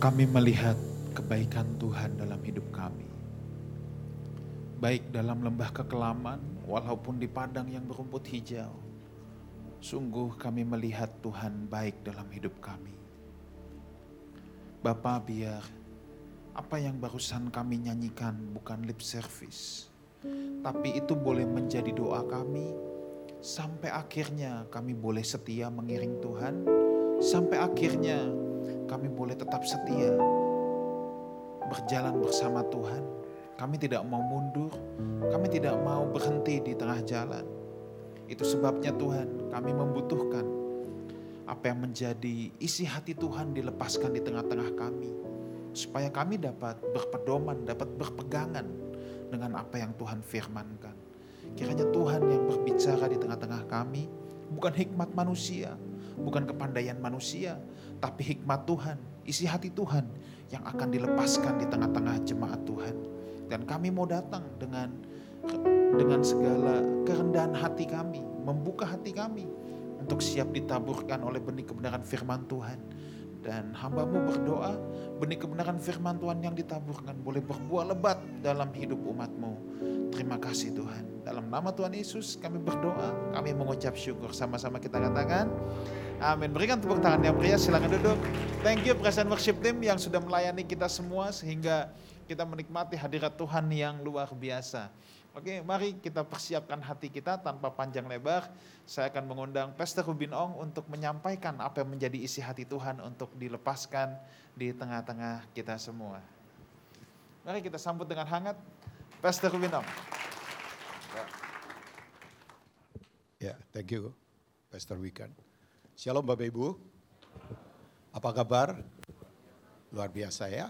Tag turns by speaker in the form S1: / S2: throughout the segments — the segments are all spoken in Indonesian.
S1: Kami melihat kebaikan Tuhan dalam hidup kami. Baik dalam lembah kekelaman, walaupun di padang yang berumput hijau. Sungguh kami melihat Tuhan baik dalam hidup kami. Bapa biar apa yang barusan kami nyanyikan bukan lip service. Tapi itu boleh menjadi doa kami sampai akhirnya kami boleh setia mengiring Tuhan. Sampai akhirnya kami boleh tetap setia berjalan bersama Tuhan. Kami tidak mau mundur, kami tidak mau berhenti di tengah jalan. Itu sebabnya Tuhan, kami membutuhkan apa yang menjadi isi hati Tuhan dilepaskan di tengah-tengah kami. Supaya kami dapat berpedoman, dapat berpegangan dengan apa yang Tuhan firmankan. Kiranya Tuhan yang berbicara di tengah-tengah kami, bukan hikmat manusia, bukan kepandaian manusia, tapi hikmat Tuhan, isi hati Tuhan yang akan dilepaskan di tengah-tengah jemaat Tuhan. Dan kami mau datang dengan dengan segala kerendahan hati kami, membuka hati kami untuk siap ditaburkan oleh benih kebenaran firman Tuhan. Dan hambamu berdoa, benih kebenaran firman Tuhan yang ditaburkan boleh berbuah lebat dalam hidup umatmu. Terima kasih Tuhan. Dalam nama Tuhan Yesus kami berdoa, kami mengucap syukur. Sama-sama kita katakan, Amin. Berikan tepuk tangan yang meriah, silakan duduk. Thank you present worship team yang sudah melayani kita semua sehingga kita menikmati hadirat Tuhan yang luar biasa. Oke, mari kita persiapkan hati kita tanpa panjang lebar. Saya akan mengundang Pastor Rubin Ong untuk menyampaikan apa yang menjadi isi hati Tuhan untuk dilepaskan di tengah-tengah kita semua. Mari kita sambut dengan hangat Pastor Rubin Ong.
S2: Ya, yeah, thank you, Pastor Wikan. Shalom Bapak Ibu. Apa kabar? Luar biasa ya.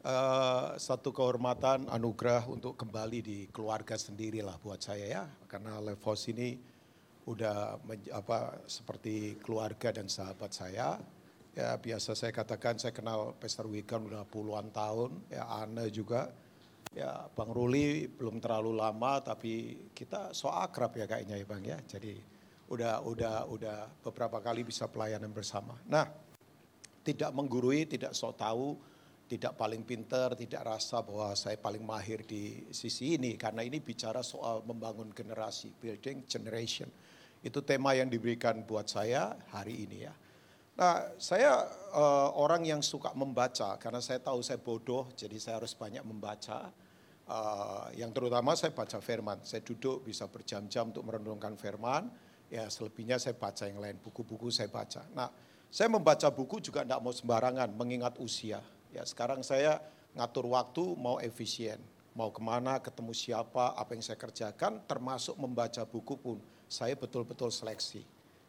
S2: Uh, satu kehormatan, anugerah untuk kembali di keluarga sendiri lah buat saya ya. Karena Levos ini udah apa seperti keluarga dan sahabat saya. Ya biasa saya katakan saya kenal Pastor Wikan udah puluhan tahun. Ya Anne juga. Ya Bang Ruli belum terlalu lama tapi kita so akrab ya kayaknya ya Bang ya. Jadi udah udah udah beberapa kali bisa pelayanan bersama. Nah, tidak menggurui, tidak sok tahu, tidak paling pinter, tidak rasa bahwa saya paling mahir di sisi ini karena ini bicara soal membangun generasi, building generation. Itu tema yang diberikan buat saya hari ini ya. Nah, saya uh, orang yang suka membaca karena saya tahu saya bodoh, jadi saya harus banyak membaca. Uh, yang terutama saya baca firman. Saya duduk bisa berjam-jam untuk merenungkan firman Ya selebihnya saya baca yang lain, buku-buku saya baca. Nah saya membaca buku juga tidak mau sembarangan mengingat usia. Ya sekarang saya ngatur waktu mau efisien. Mau ke mana, ketemu siapa, apa yang saya kerjakan, termasuk membaca buku pun saya betul-betul seleksi.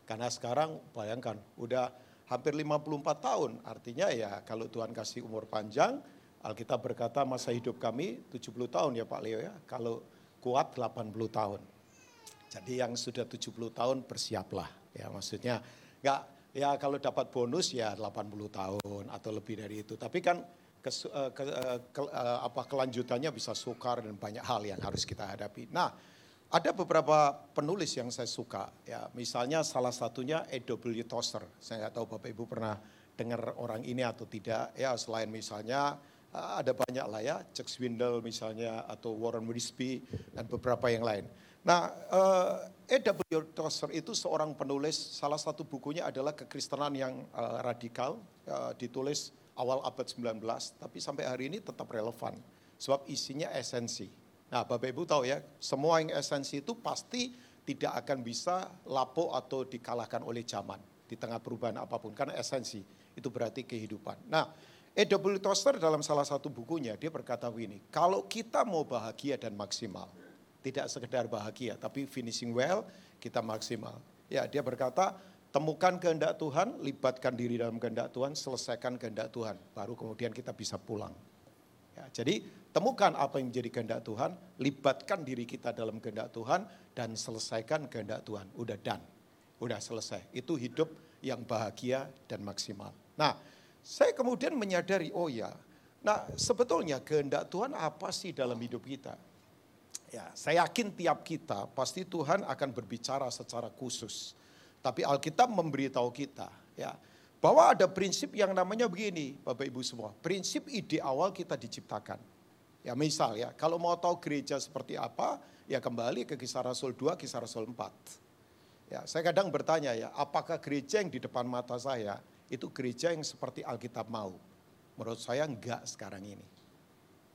S2: Karena sekarang bayangkan udah hampir 54 tahun, artinya ya kalau Tuhan kasih umur panjang, Alkitab berkata masa hidup kami 70 tahun ya Pak Leo ya, kalau kuat 80 tahun. Jadi yang sudah 70 tahun bersiaplah. Ya maksudnya enggak ya kalau dapat bonus ya 80 tahun atau lebih dari itu. Tapi kan ke, eh, ke, eh, ke, eh, apa kelanjutannya bisa sukar dan banyak hal yang harus kita hadapi. Nah, ada beberapa penulis yang saya suka ya. Misalnya salah satunya E.W. Tozer. Saya nggak tahu Bapak Ibu pernah dengar orang ini atau tidak ya selain misalnya ada banyak lah ya, Chuck Swindle misalnya atau Warren Wiersbe dan beberapa yang lain. Nah, uh, E.W. Tozer itu seorang penulis, salah satu bukunya adalah kekristenan yang uh, radikal, uh, ditulis awal abad 19, tapi sampai hari ini tetap relevan, sebab isinya esensi. Nah, Bapak Ibu tahu ya, semua yang esensi itu pasti tidak akan bisa lapo atau dikalahkan oleh zaman di tengah perubahan apa pun, karena esensi itu berarti kehidupan. Nah, E.W. Tozer dalam salah satu bukunya, dia berkata begini, kalau kita mau bahagia dan maksimal, tidak sekedar bahagia, tapi finishing well, kita maksimal. Ya, dia berkata, temukan kehendak Tuhan, libatkan diri dalam kehendak Tuhan, selesaikan kehendak Tuhan, baru kemudian kita bisa pulang. Ya, jadi temukan apa yang menjadi kehendak Tuhan, libatkan diri kita dalam kehendak Tuhan, dan selesaikan kehendak Tuhan. Udah done, udah selesai. Itu hidup yang bahagia dan maksimal. Nah, saya kemudian menyadari, oh ya, nah sebetulnya kehendak Tuhan apa sih dalam hidup kita? Ya, saya yakin tiap kita pasti Tuhan akan berbicara secara khusus. Tapi Alkitab memberitahu kita, ya, Bahwa ada prinsip yang namanya begini, Bapak Ibu semua. Prinsip ide awal kita diciptakan. Ya misal ya, kalau mau tahu gereja seperti apa, ya kembali ke kisah Rasul 2, kisah Rasul 4. Ya, saya kadang bertanya ya, apakah gereja yang di depan mata saya itu gereja yang seperti Alkitab mau? Menurut saya enggak sekarang ini.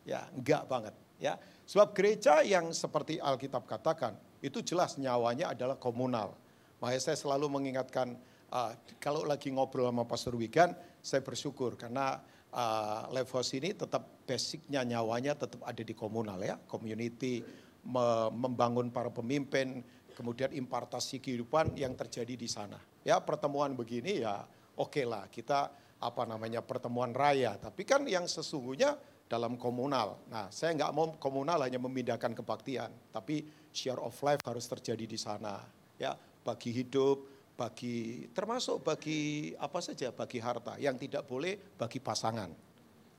S2: Ya, enggak banget. Ya, sebab gereja yang seperti Alkitab katakan itu jelas nyawanya adalah komunal. Makanya saya selalu mengingatkan uh, kalau lagi ngobrol sama Pastor Wigan, saya bersyukur karena uh, Levos ini tetap basicnya nyawanya tetap ada di komunal ya, community, me membangun para pemimpin, kemudian impartasi kehidupan yang terjadi di sana. Ya pertemuan begini ya oke okay lah kita apa namanya pertemuan raya, tapi kan yang sesungguhnya dalam komunal. Nah, saya nggak mau komunal hanya memindahkan kebaktian, tapi share of life harus terjadi di sana. Ya, bagi hidup, bagi termasuk bagi apa saja, bagi harta. Yang tidak boleh bagi pasangan.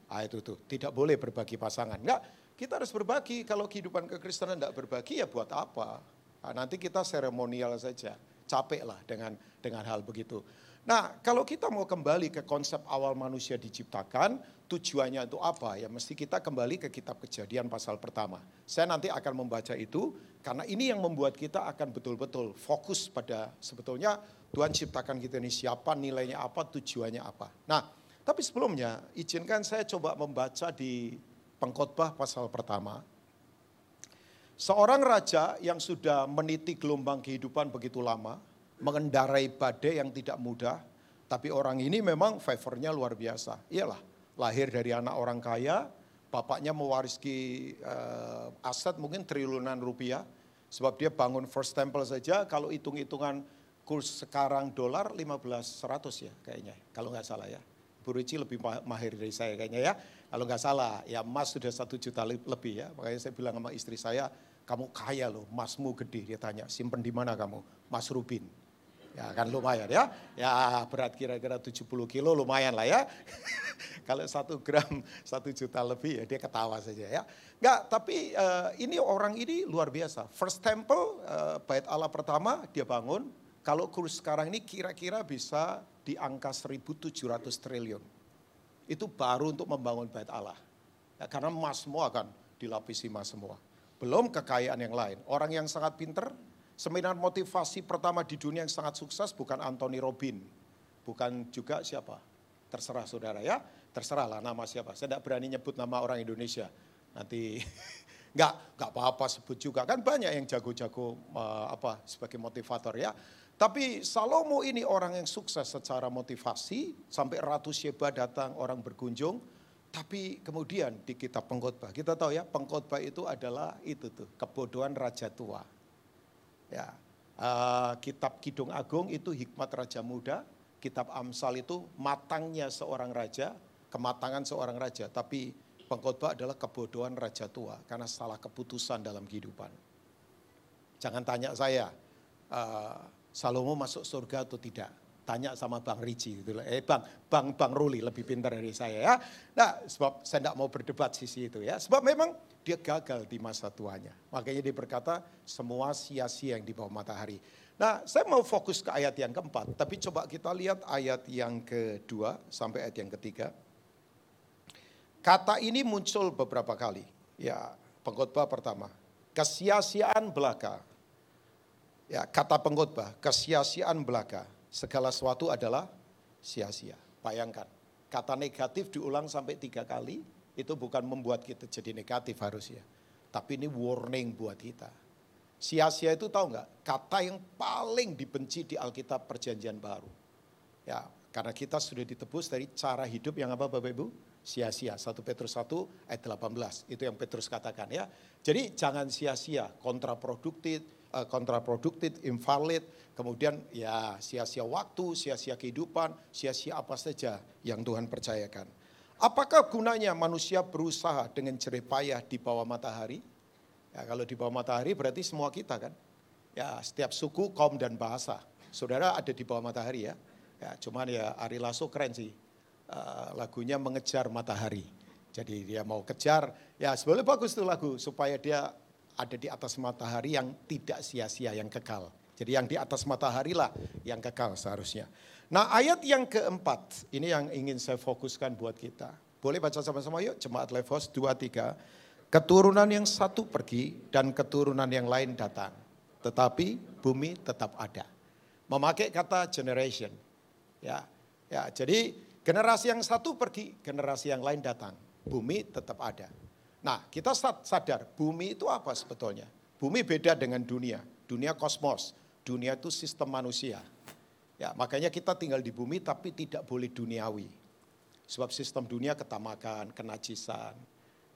S2: Ah itu tuh, tidak boleh berbagi pasangan. Enggak, kita harus berbagi. Kalau kehidupan kekristenan tidak berbagi ya buat apa? Nah, nanti kita seremonial saja. Capek lah dengan dengan hal begitu. Nah, kalau kita mau kembali ke konsep awal manusia diciptakan, tujuannya itu apa? Ya mesti kita kembali ke kitab kejadian pasal pertama. Saya nanti akan membaca itu, karena ini yang membuat kita akan betul-betul fokus pada sebetulnya Tuhan ciptakan kita ini siapa, nilainya apa, tujuannya apa. Nah, tapi sebelumnya izinkan saya coba membaca di pengkhotbah pasal pertama. Seorang raja yang sudah meniti gelombang kehidupan begitu lama, mengendarai badai yang tidak mudah, tapi orang ini memang favornya luar biasa. Iyalah, lahir dari anak orang kaya, bapaknya mewarisi uh, aset mungkin triliunan rupiah, sebab dia bangun First Temple saja, kalau hitung-hitungan kurs sekarang dolar 1500 ya kayaknya, kalau nggak salah ya. Bu Rici lebih mahir dari saya kayaknya ya. Kalau nggak salah, ya emas sudah satu juta lebih ya. Makanya saya bilang sama istri saya, kamu kaya loh, emasmu gede. Dia tanya, simpen di mana kamu? Mas Rubin. Ya kan lumayan ya. Ya berat kira-kira 70 kilo lumayan lah ya. Kalau satu gram satu juta lebih ya dia ketawa saja ya. Enggak, tapi uh, ini orang ini luar biasa. First temple uh, bait Allah pertama dia bangun. Kalau kurs sekarang ini kira-kira bisa di angka 1.700 triliun. Itu baru untuk membangun bait Allah. Ya, karena emas semua akan dilapisi emas semua. Belum kekayaan yang lain. Orang yang sangat pinter Seminar motivasi pertama di dunia yang sangat sukses bukan Anthony Robin, bukan juga siapa, terserah saudara ya, terserah lah nama siapa. Saya tidak berani nyebut nama orang Indonesia. Nanti nggak nggak apa-apa sebut juga kan banyak yang jago-jago uh, apa sebagai motivator ya. Tapi Salomo ini orang yang sukses secara motivasi sampai ratus Sheba datang orang berkunjung. Tapi kemudian di kitab pengkhotbah kita tahu ya pengkhotbah itu adalah itu tuh kebodohan raja tua. Ya, uh, kitab Kidung Agung itu hikmat raja muda, kitab Amsal itu matangnya seorang raja, kematangan seorang raja, tapi pengkhotbah adalah kebodohan raja tua karena salah keputusan dalam kehidupan. Jangan tanya saya, uh, Salomo masuk surga atau tidak tanya sama Bang Riji gitu Eh Bang, Bang Bang Ruli lebih pintar dari saya ya. Nah, sebab saya tidak mau berdebat sisi itu ya. Sebab memang dia gagal di masa tuanya. Makanya dia berkata semua sia-sia yang di bawah matahari. Nah, saya mau fokus ke ayat yang keempat, tapi coba kita lihat ayat yang kedua sampai ayat yang ketiga. Kata ini muncul beberapa kali. Ya, pengkhotbah pertama, kesia-siaan belaka. Ya, kata pengkhotbah, kesia-siaan belaka segala sesuatu adalah sia-sia. Bayangkan, kata negatif diulang sampai tiga kali, itu bukan membuat kita jadi negatif harusnya. Tapi ini warning buat kita. Sia-sia itu tahu nggak? Kata yang paling dibenci di Alkitab perjanjian baru. Ya, karena kita sudah ditebus dari cara hidup yang apa Bapak Ibu? Sia-sia. 1 Petrus 1 ayat 18. Itu yang Petrus katakan ya. Jadi jangan sia-sia, kontraproduktif, kontraproduktif, invalid, kemudian ya sia-sia waktu, sia-sia kehidupan, sia-sia apa saja yang Tuhan percayakan. Apakah gunanya manusia berusaha dengan jerih payah di bawah matahari? Ya, kalau di bawah matahari berarti semua kita kan. Ya, setiap suku, kaum dan bahasa. Saudara ada di bawah matahari ya. Ya, cuman ya Ari Lasso keren sih. Uh, lagunya mengejar matahari. Jadi dia mau kejar, ya sebenarnya bagus tuh lagu supaya dia ada di atas matahari yang tidak sia-sia, yang kekal. Jadi yang di atas matahari lah yang kekal seharusnya. Nah ayat yang keempat, ini yang ingin saya fokuskan buat kita. Boleh baca sama-sama yuk, Jemaat Levos 2, 3. Keturunan yang satu pergi dan keturunan yang lain datang. Tetapi bumi tetap ada. Memakai kata generation. Ya, ya jadi generasi yang satu pergi, generasi yang lain datang. Bumi tetap ada. Nah, kita sadar bumi itu apa sebetulnya? Bumi beda dengan dunia. Dunia kosmos, dunia itu sistem manusia. Ya, makanya kita tinggal di bumi tapi tidak boleh duniawi. Sebab sistem dunia ketamakan, kenajisan,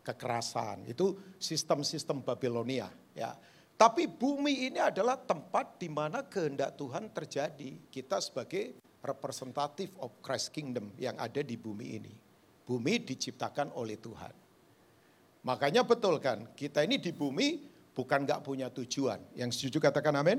S2: kekerasan, itu sistem-sistem Babilonia, ya. Tapi bumi ini adalah tempat di mana kehendak Tuhan terjadi. Kita sebagai representatif of Christ Kingdom yang ada di bumi ini. Bumi diciptakan oleh Tuhan. Makanya betul kan, kita ini di bumi bukan gak punya tujuan. Yang setuju katakan amin.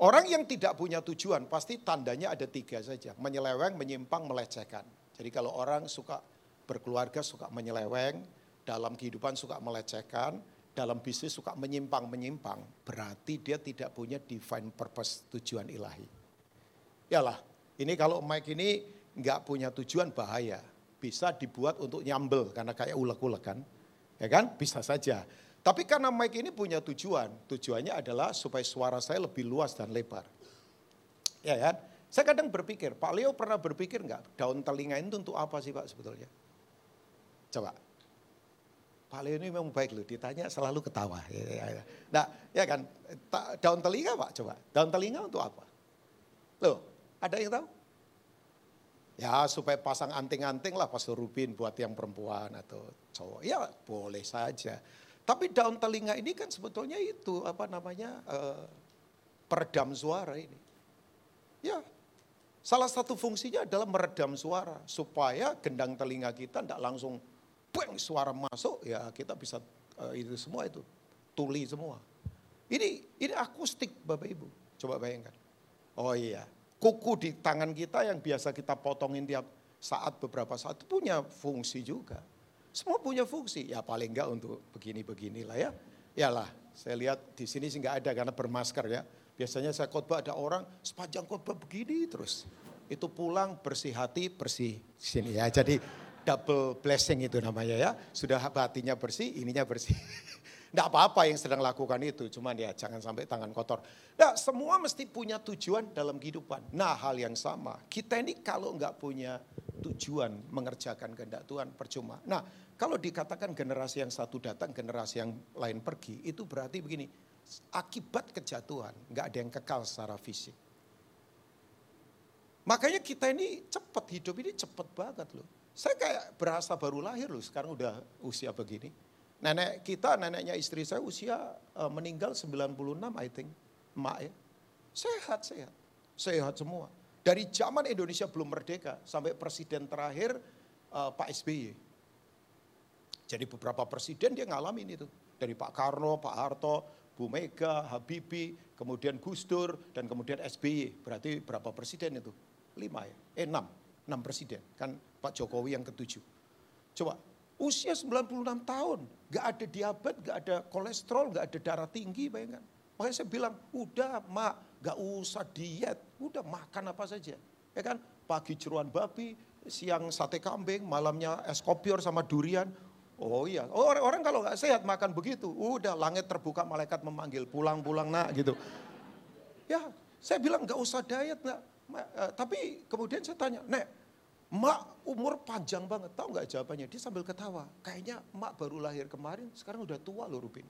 S2: Orang yang tidak punya tujuan pasti tandanya ada tiga saja. Menyeleweng, menyimpang, melecehkan. Jadi kalau orang suka berkeluarga suka menyeleweng, dalam kehidupan suka melecehkan, dalam bisnis suka menyimpang-menyimpang, berarti dia tidak punya divine purpose, tujuan ilahi. Yalah, ini kalau Mike ini nggak punya tujuan bahaya. Bisa dibuat untuk nyambel karena kayak ulek-ulek kan ya kan? Bisa saja. Tapi karena mic ini punya tujuan, tujuannya adalah supaya suara saya lebih luas dan lebar. Ya kan? Saya kadang berpikir, Pak Leo pernah berpikir nggak daun telinga itu untuk apa sih Pak sebetulnya? Coba. Pak Leo ini memang baik loh, ditanya selalu ketawa. Ya, ya, ya. Nah, ya kan, daun telinga Pak coba. Daun telinga untuk apa? Loh, ada yang tahu? Ya supaya pasang anting-anting lah Pastor Rubin buat yang perempuan atau cowok. Ya boleh saja. Tapi daun telinga ini kan sebetulnya itu apa namanya uh, peredam suara ini. Ya salah satu fungsinya adalah meredam suara. Supaya gendang telinga kita tidak langsung bang suara masuk ya kita bisa uh, itu semua itu tuli semua. Ini ini akustik Bapak Ibu. Coba bayangkan. Oh iya, kuku di tangan kita yang biasa kita potongin tiap saat beberapa saat itu punya fungsi juga. Semua punya fungsi. Ya paling enggak untuk begini-beginilah ya. Yalah, saya lihat di sini sih enggak ada karena bermasker ya. Biasanya saya khotbah ada orang sepanjang khotbah begini terus. Itu pulang bersih hati, bersih sini ya. Jadi double blessing itu namanya ya. Sudah hatinya bersih, ininya bersih. Tidak apa-apa yang sedang lakukan itu, cuman ya jangan sampai tangan kotor. Nah, semua mesti punya tujuan dalam kehidupan. Nah, hal yang sama. Kita ini kalau nggak punya tujuan mengerjakan kehendak Tuhan, percuma. Nah, kalau dikatakan generasi yang satu datang, generasi yang lain pergi, itu berarti begini, akibat kejatuhan, nggak ada yang kekal secara fisik. Makanya kita ini cepat, hidup ini cepat banget loh. Saya kayak berasa baru lahir loh, sekarang udah usia begini. Nenek kita, neneknya istri saya usia uh, meninggal 96 I think, emak ya. Sehat, sehat. Sehat semua. Dari zaman Indonesia belum merdeka sampai presiden terakhir uh, Pak SBY. Jadi beberapa presiden dia ngalamin itu. Dari Pak Karno, Pak Harto, Bu Mega, Habibie, kemudian Gus Dur, dan kemudian SBY. Berarti berapa presiden itu? Lima ya? Eh enam. Enam presiden. Kan Pak Jokowi yang ketujuh. Coba Usia 96 tahun, gak ada diabetes, gak ada kolesterol, gak ada darah tinggi, bayangkan. Makanya saya bilang, udah mak, gak usah diet, udah makan apa saja. Ya kan, pagi jeruan babi, siang sate kambing, malamnya es kopior sama durian. Oh iya, oh, orang, orang kalau gak sehat makan begitu, udah langit terbuka malaikat memanggil, pulang-pulang nak gitu. Ya, saya bilang gak usah diet nak. Eh, tapi kemudian saya tanya, Nek, Mak umur panjang banget, tahu nggak jawabannya? Dia sambil ketawa. Kayaknya mak baru lahir kemarin, sekarang udah tua loh Rupin.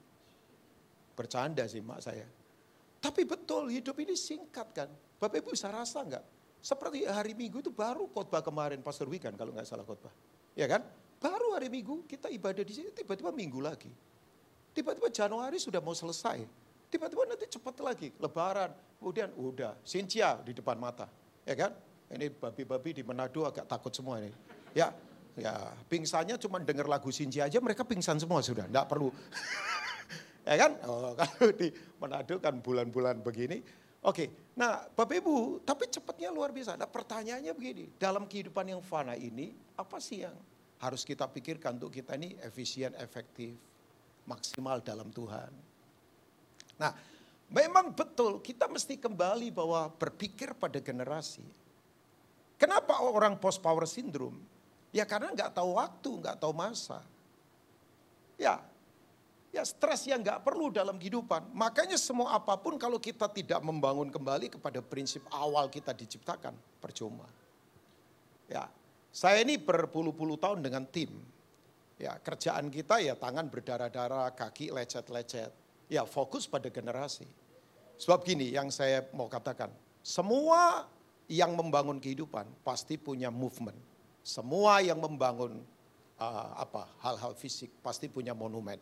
S2: Bercanda sih mak saya. Tapi betul hidup ini singkat kan. Bapak Ibu bisa rasa nggak? Seperti hari Minggu itu baru khotbah kemarin Pastor Wikan kalau nggak salah khotbah. Ya kan? Baru hari Minggu kita ibadah di sini, tiba-tiba Minggu lagi. Tiba-tiba Januari sudah mau selesai. Tiba-tiba nanti cepat lagi, lebaran. Kemudian udah, Sintia di depan mata. Ya kan? Ini babi-babi di Manado agak takut semua ini. Ya, ya pingsannya cuma dengar lagu Sinji aja mereka pingsan semua sudah, enggak perlu. ya kan? Oh, kalau di Manado kan bulan-bulan begini. Oke, nah Bapak Ibu, tapi cepatnya luar biasa. Nah pertanyaannya begini, dalam kehidupan yang fana ini, apa sih yang harus kita pikirkan untuk kita ini efisien, efektif, maksimal dalam Tuhan. Nah, memang betul kita mesti kembali bahwa berpikir pada generasi. Kenapa orang post power syndrome? Ya karena nggak tahu waktu, nggak tahu masa. Ya, ya stres yang nggak perlu dalam kehidupan. Makanya semua apa pun kalau kita tidak membangun kembali kepada prinsip awal kita diciptakan, percuma. Ya, saya ini berpuluh-puluh tahun dengan tim. Ya, kerjaan kita ya tangan berdarah-darah, kaki lecet-lecet. Ya, fokus pada generasi. Sebab gini yang saya mau katakan, semua yang membangun kehidupan pasti punya movement semua yang membangun uh, apa hal-hal fisik pasti punya monumen.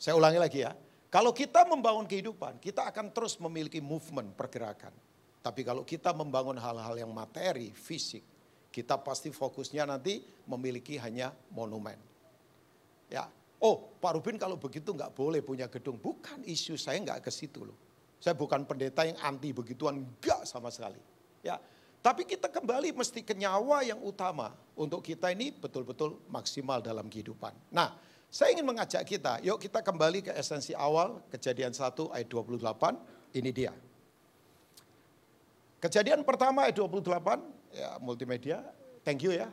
S2: Saya ulangi lagi ya. Kalau kita membangun kehidupan, kita akan terus memiliki movement, pergerakan. Tapi kalau kita membangun hal-hal yang materi, fisik, kita pasti fokusnya nanti memiliki hanya monumen. Ya, oh Pak Rubin kalau begitu nggak boleh punya gedung. Bukan isu saya nggak ke situ loh. Saya bukan pendeta yang anti begituan, enggak sama sekali. Ya, tapi kita kembali mesti ke nyawa yang utama untuk kita ini betul-betul maksimal dalam kehidupan. Nah, saya ingin mengajak kita, yuk kita kembali ke esensi awal, kejadian 1 ayat 28, ini dia. Kejadian pertama ayat 28, ya multimedia, thank you ya.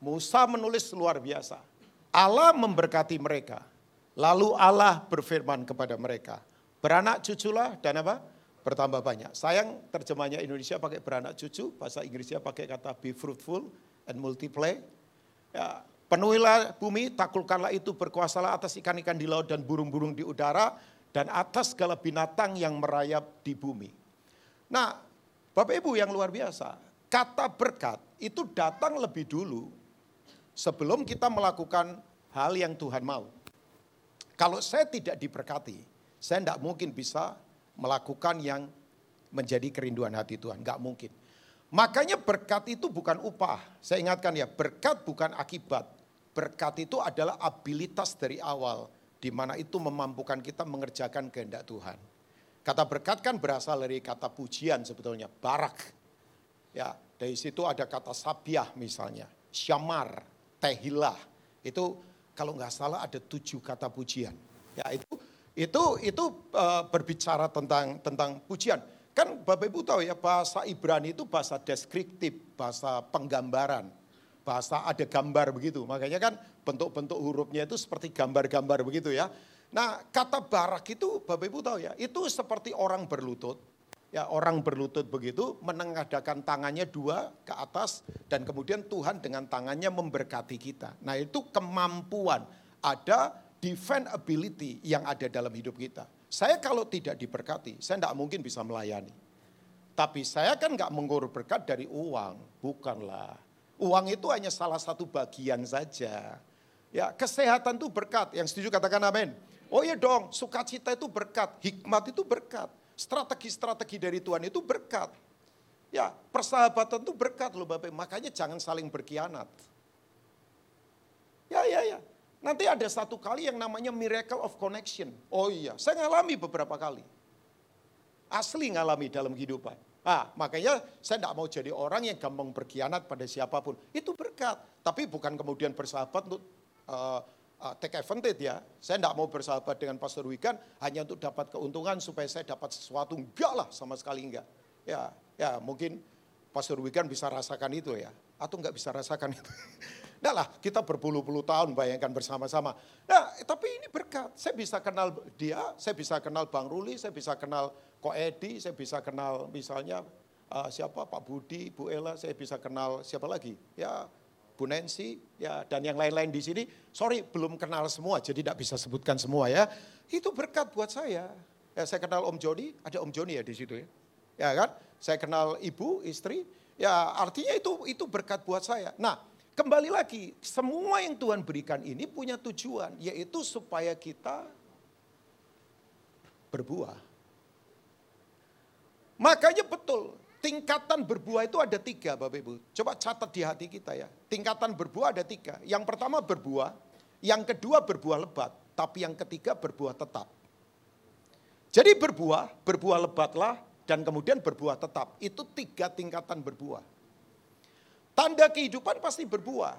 S2: Musa menulis luar biasa. Allah memberkati mereka, lalu Allah berfirman kepada mereka, beranak cuculah dan apa? bertambah banyak. Sayang terjemahnya Indonesia pakai beranak cucu, bahasa Inggrisnya pakai kata be fruitful and multiply. Ya, penuhilah bumi, taklukkanlah itu, berkuasalah atas ikan-ikan di laut dan burung-burung di udara, dan atas segala binatang yang merayap di bumi. Nah, Bapak Ibu yang luar biasa, kata berkat itu datang lebih dulu sebelum kita melakukan hal yang Tuhan mau. Kalau saya tidak diberkati, saya tidak mungkin bisa melakukan yang menjadi kerinduan hati Tuhan. Gak mungkin. Makanya berkat itu bukan upah. Saya ingatkan ya, berkat bukan akibat. Berkat itu adalah abilitas dari awal. Di mana itu memampukan kita mengerjakan kehendak Tuhan. Kata berkat kan berasal dari kata pujian sebetulnya, barak. Ya, dari situ ada kata sabiah misalnya, syamar, tehilah. Itu kalau nggak salah ada tujuh kata pujian. Ya itu itu itu uh, berbicara tentang tentang pujian. Kan Bapak Ibu tahu ya bahasa Ibrani itu bahasa deskriptif, bahasa penggambaran. Bahasa ada gambar begitu. Makanya kan bentuk-bentuk hurufnya itu seperti gambar-gambar begitu ya. Nah, kata barak itu Bapak Ibu tahu ya, itu seperti orang berlutut. Ya, orang berlutut begitu menengadakan tangannya dua ke atas dan kemudian Tuhan dengan tangannya memberkati kita. Nah, itu kemampuan ada defend ability yang ada dalam hidup kita. Saya kalau tidak diberkati, saya tidak mungkin bisa melayani. Tapi saya kan nggak mengukur berkat dari uang, bukanlah. Uang itu hanya salah satu bagian saja. Ya, kesehatan itu berkat. Yang setuju katakan amin. Oh iya dong, sukacita itu berkat, hikmat itu berkat, strategi-strategi dari Tuhan itu berkat. Ya, persahabatan itu berkat loh Bapak. Makanya jangan saling berkhianat. Ya, ya, ya. Nanti ada satu kali yang namanya miracle of connection. Oh iya, saya ngalami beberapa kali. Asli ngalami dalam kehidupan. Ah, makanya saya tidak mau jadi orang yang gampang berkhianat pada siapa pun. Itu berkat. Tapi bukan kemudian bersahabat untuk uh, uh, take advantage ya. Saya tidak mau bersahabat dengan Pastor Wigan hanya untuk dapat keuntungan supaya saya dapat sesuatu. Enggak lah, sama sekali enggak. Ya, ya mungkin Pastor Wigan bisa rasakan itu ya. Atau enggak bisa rasakan itu. Enggak lah, kita berpuluh-puluh tahun bayangkan bersama-sama. Nah, tapi ini berkat. Saya bisa kenal dia, saya bisa kenal Bang Ruli, saya bisa kenal Ko Edi, saya bisa kenal misalnya uh, siapa Pak Budi, Bu Ella, saya bisa kenal siapa lagi? Ya, Bu Nancy, ya dan yang lain-lain di sini. Sorry, belum kenal semua, jadi tidak bisa sebutkan semua ya. Itu berkat buat saya. Ya, saya kenal Om Joni, ada Om Joni ya di situ ya. Ya kan? Saya kenal ibu, istri, ya artinya itu itu berkat buat saya. Nah, Kembali lagi, semua yang Tuhan berikan ini punya tujuan, yaitu supaya kita berbuah. Makanya betul, tingkatan berbuah itu ada tiga Bapak Ibu. Coba catat di hati kita ya. Tingkatan berbuah ada tiga. Yang pertama berbuah, yang kedua berbuah lebat, tapi yang ketiga berbuah tetap. Jadi berbuah, berbuah lebatlah, dan kemudian berbuah tetap. Itu tiga tingkatan berbuah. Tanda kehidupan pasti berbuah.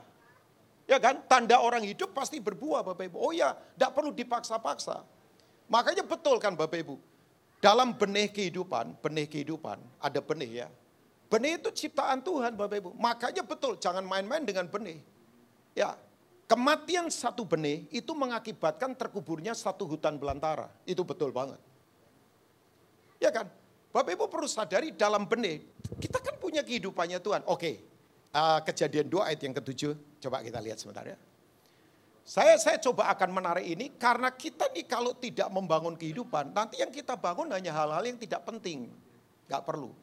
S2: Ya kan? Tanda orang hidup pasti berbuah Bapak Ibu. Oh ya, tidak perlu dipaksa-paksa. Makanya betul kan Bapak Ibu. dalam benih kehidupan, benih kehidupan, ada benih ya. Benih itu ciptaan Tuhan Bapak Ibu. Makanya betul, jangan main-main dengan benih. Ya, kematian satu benih itu mengakibatkan terkuburnya satu hutan belantara. Itu betul banget. Ya kan? Bapak Ibu perlu sadari dalam benih, kita kan punya kehidupannya Tuhan. Oke, uh, kejadian dua ayat yang ketujuh, coba kita lihat sebentar ya. Saya saya coba akan menarik ini karena kita nih kalau tidak membangun kehidupan, nanti yang kita bangun hanya hal-hal yang tidak penting, nggak perlu.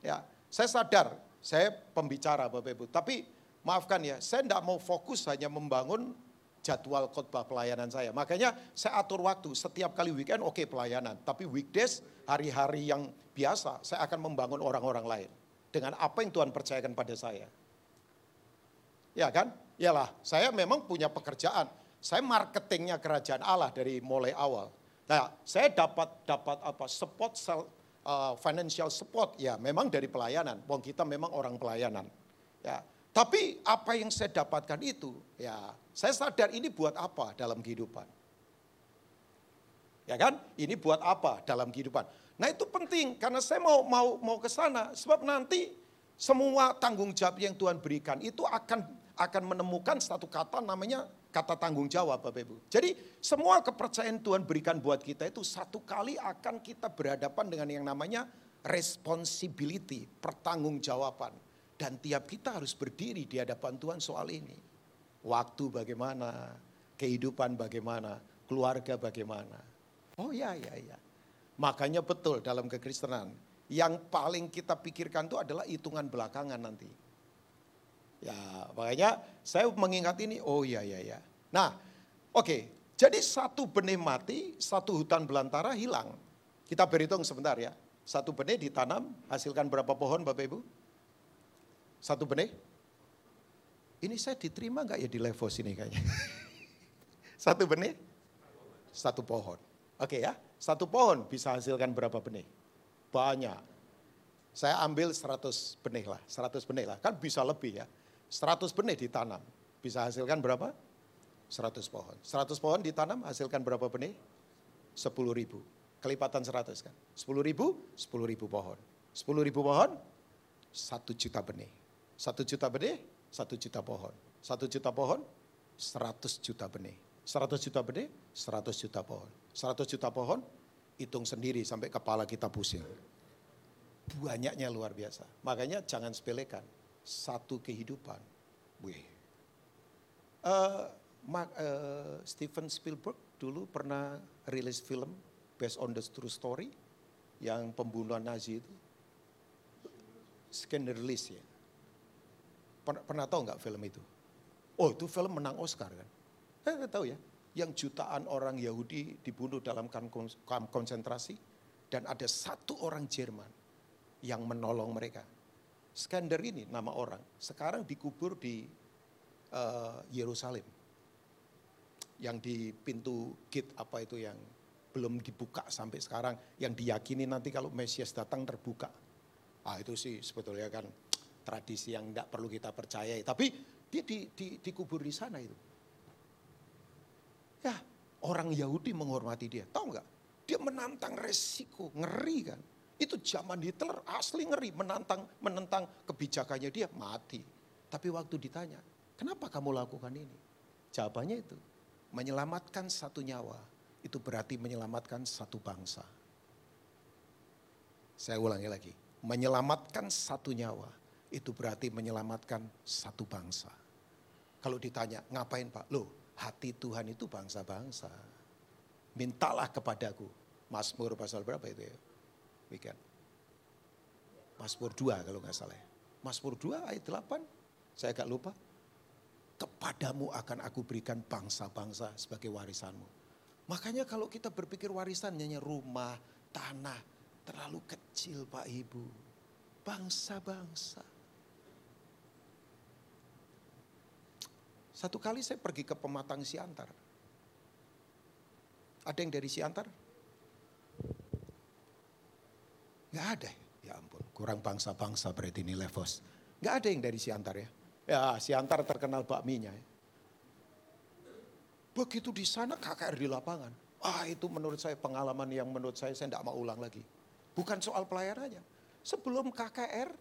S2: Ya, saya sadar, saya pembicara Bapak Ibu, tapi maafkan ya, saya tidak mau fokus hanya membangun jadwal khotbah pelayanan saya. Makanya saya atur waktu, setiap kali weekend oke okay, pelayanan, tapi weekdays, hari-hari yang biasa, saya akan membangun orang-orang lain. Dengan apa yang Tuhan percayakan pada saya. Ya kan? Yalah, saya memang punya pekerjaan. Saya marketingnya kerajaan Allah dari mulai awal. Nah, saya dapat dapat apa? Support uh, financial support ya memang dari pelayanan. Wong kita memang orang pelayanan. Ya. Tapi apa yang saya dapatkan itu ya saya sadar ini buat apa dalam kehidupan. Ya kan? Ini buat apa dalam kehidupan? Nah, itu penting karena saya mau mau mau ke sana sebab nanti semua tanggung jawab yang Tuhan berikan itu akan akan menemukan satu kata namanya kata tanggung jawab Bapak Ibu. Jadi semua kepercayaan Tuhan berikan buat kita itu satu kali akan kita berhadapan dengan yang namanya responsibility, pertanggungjawaban. Dan tiap kita harus berdiri di hadapan Tuhan soal ini. Waktu bagaimana, kehidupan bagaimana, keluarga bagaimana. Oh ya, ya, ya. Makanya betul dalam kekristenan, yang paling kita pikirkan itu adalah hitungan belakangan nanti. Ya, makanya saya mengingat ini, oh iya iya iya. Nah, oke. Okay. Jadi satu benih mati, satu hutan belantara hilang. Kita berhitung sebentar ya. Satu benih ditanam, hasilkan berapa pohon Bapak Ibu? Satu benih? Ini saya diterima nggak ya di level sini kayaknya? satu benih? Satu pohon. Oke okay ya, satu pohon bisa hasilkan berapa benih? Banyak. Saya ambil 100 benih lah, 100 benih lah. Kan bisa lebih ya. 100 benih ditanam, bisa hasilkan berapa? 100 pohon. 100 pohon ditanam hasilkan berapa benih? 10 ribu. Kelipatan 100 kan. 10 ribu, 10 ribu pohon. 10 ribu pohon, 1 juta benih. 1 juta benih, 1 juta pohon. 1 juta pohon, 100 juta benih. 100 juta benih, 100 juta pohon. 100 juta pohon, hitung sendiri sampai kepala kita pusing. Banyaknya luar biasa. Makanya jangan sepelekan satu kehidupan. Wih. Uh, Mark, uh, Steven Spielberg dulu pernah rilis film based on the true story yang pembunuhan Nazi itu. Scannerlist ya. Pernah, pernah tahu nggak film itu? Oh itu film menang Oscar kan? Eh tahu ya. Yang jutaan orang Yahudi dibunuh dalam kamp konsentrasi dan ada satu orang Jerman yang menolong mereka Skender ini nama orang sekarang dikubur di uh, Yerusalem. Yang di pintu gate apa itu yang belum dibuka sampai sekarang yang diyakini nanti kalau Mesias datang terbuka. Ah itu sih sebetulnya kan tradisi yang tidak perlu kita percayai. Tapi dia di, di, dikubur di sana itu. Ya orang Yahudi menghormati dia. Tahu nggak? Dia menantang resiko, ngeri kan. Itu zaman Hitler asli ngeri menantang menentang kebijakannya dia mati. Tapi waktu ditanya, kenapa kamu lakukan ini? Jawabannya itu, menyelamatkan satu nyawa itu berarti menyelamatkan satu bangsa. Saya ulangi lagi, menyelamatkan satu nyawa itu berarti menyelamatkan satu bangsa. Kalau ditanya, ngapain Pak? Loh, hati Tuhan itu bangsa-bangsa. Mintalah kepadaku. Mazmur pasal berapa itu ya? weekend. Mazmur 2 kalau nggak salah. Mazmur 2 ayat 8, saya agak lupa. Kepadamu akan aku berikan bangsa-bangsa sebagai warisanmu. Makanya kalau kita berpikir warisan hanya rumah, tanah, terlalu kecil Pak Ibu. Bangsa-bangsa. Satu kali saya pergi ke pematang Siantar. Ada yang dari Siantar? Gak ada. Ya ampun, kurang bangsa-bangsa berarti ini Levos. Gak ada yang dari Siantar ya. Ya Siantar terkenal bakminya ya. Begitu di sana KKR di lapangan. Ah itu menurut saya pengalaman yang menurut saya saya tidak mau ulang lagi. Bukan soal pelayanannya. Sebelum KKR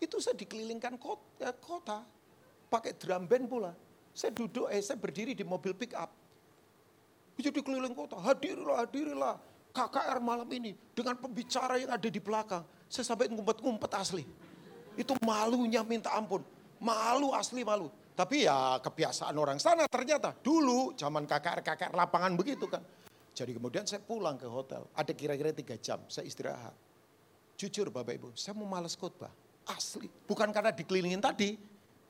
S2: itu saya dikelilingkan kota, kota pakai drum band pula. Saya duduk, eh saya berdiri di mobil pick up. Jadi keliling kota, hadirilah, hadirilah. KKR malam ini dengan pembicara yang ada di belakang. Saya sampai ngumpet-ngumpet asli. Itu malunya minta ampun. Malu asli malu. Tapi ya kebiasaan orang sana ternyata. Dulu zaman KKR-KKR lapangan begitu kan. Jadi kemudian saya pulang ke hotel. Ada kira-kira tiga jam saya istirahat. Jujur Bapak Ibu, saya mau males khotbah. Asli. Bukan karena dikelilingin tadi.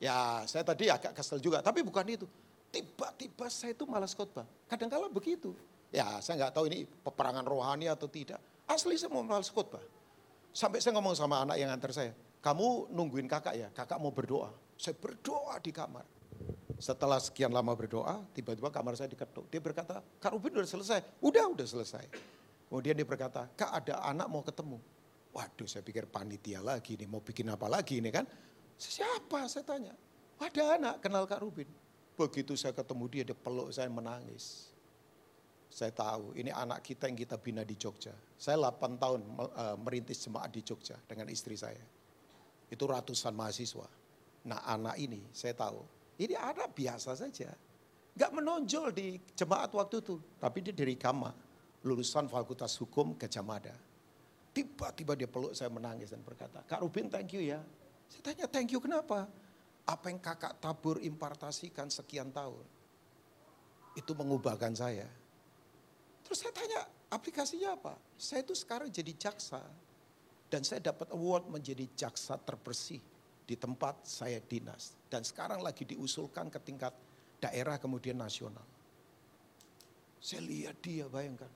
S2: Ya saya tadi agak kesel juga. Tapi bukan itu. Tiba-tiba saya itu malas khotbah. Kadang-kala begitu. Ya saya nggak tahu ini peperangan rohani atau tidak. Asli saya mau malas khotbah. Sampai saya ngomong sama anak yang antar saya. Kamu nungguin kakak ya, kakak mau berdoa. Saya berdoa di kamar. Setelah sekian lama berdoa, tiba-tiba kamar saya diketuk. Dia berkata, Kak Rubin udah selesai. Udah, udah selesai. Kemudian dia berkata, Kak ada anak mau ketemu. Waduh saya pikir panitia lagi nih, mau bikin apa lagi nih kan. Siapa saya tanya. Ada anak kenal Kak Rubin. Begitu saya ketemu dia, dia peluk saya menangis. Saya tahu ini anak kita yang kita bina di Jogja. Saya 8 tahun eh, merintis jemaat di Jogja dengan istri saya. Itu ratusan mahasiswa. Nah anak ini saya tahu ini anak biasa saja. Gak menonjol di jemaat waktu itu. Tapi dia dari Kama. Lulusan Fakultas Hukum Gajah Mada. Tiba-tiba dia peluk saya menangis dan berkata, Kak Rubin thank you ya. Saya tanya thank you kenapa? Apa yang kakak tabur impartasikan sekian tahun. Itu mengubahkan saya. Terus saya tanya aplikasinya apa? Saya itu sekarang jadi jaksa. Dan saya dapat award menjadi jaksa terbersih di tempat saya dinas. Dan sekarang lagi diusulkan ke tingkat daerah kemudian nasional. Saya lihat dia bayangkan.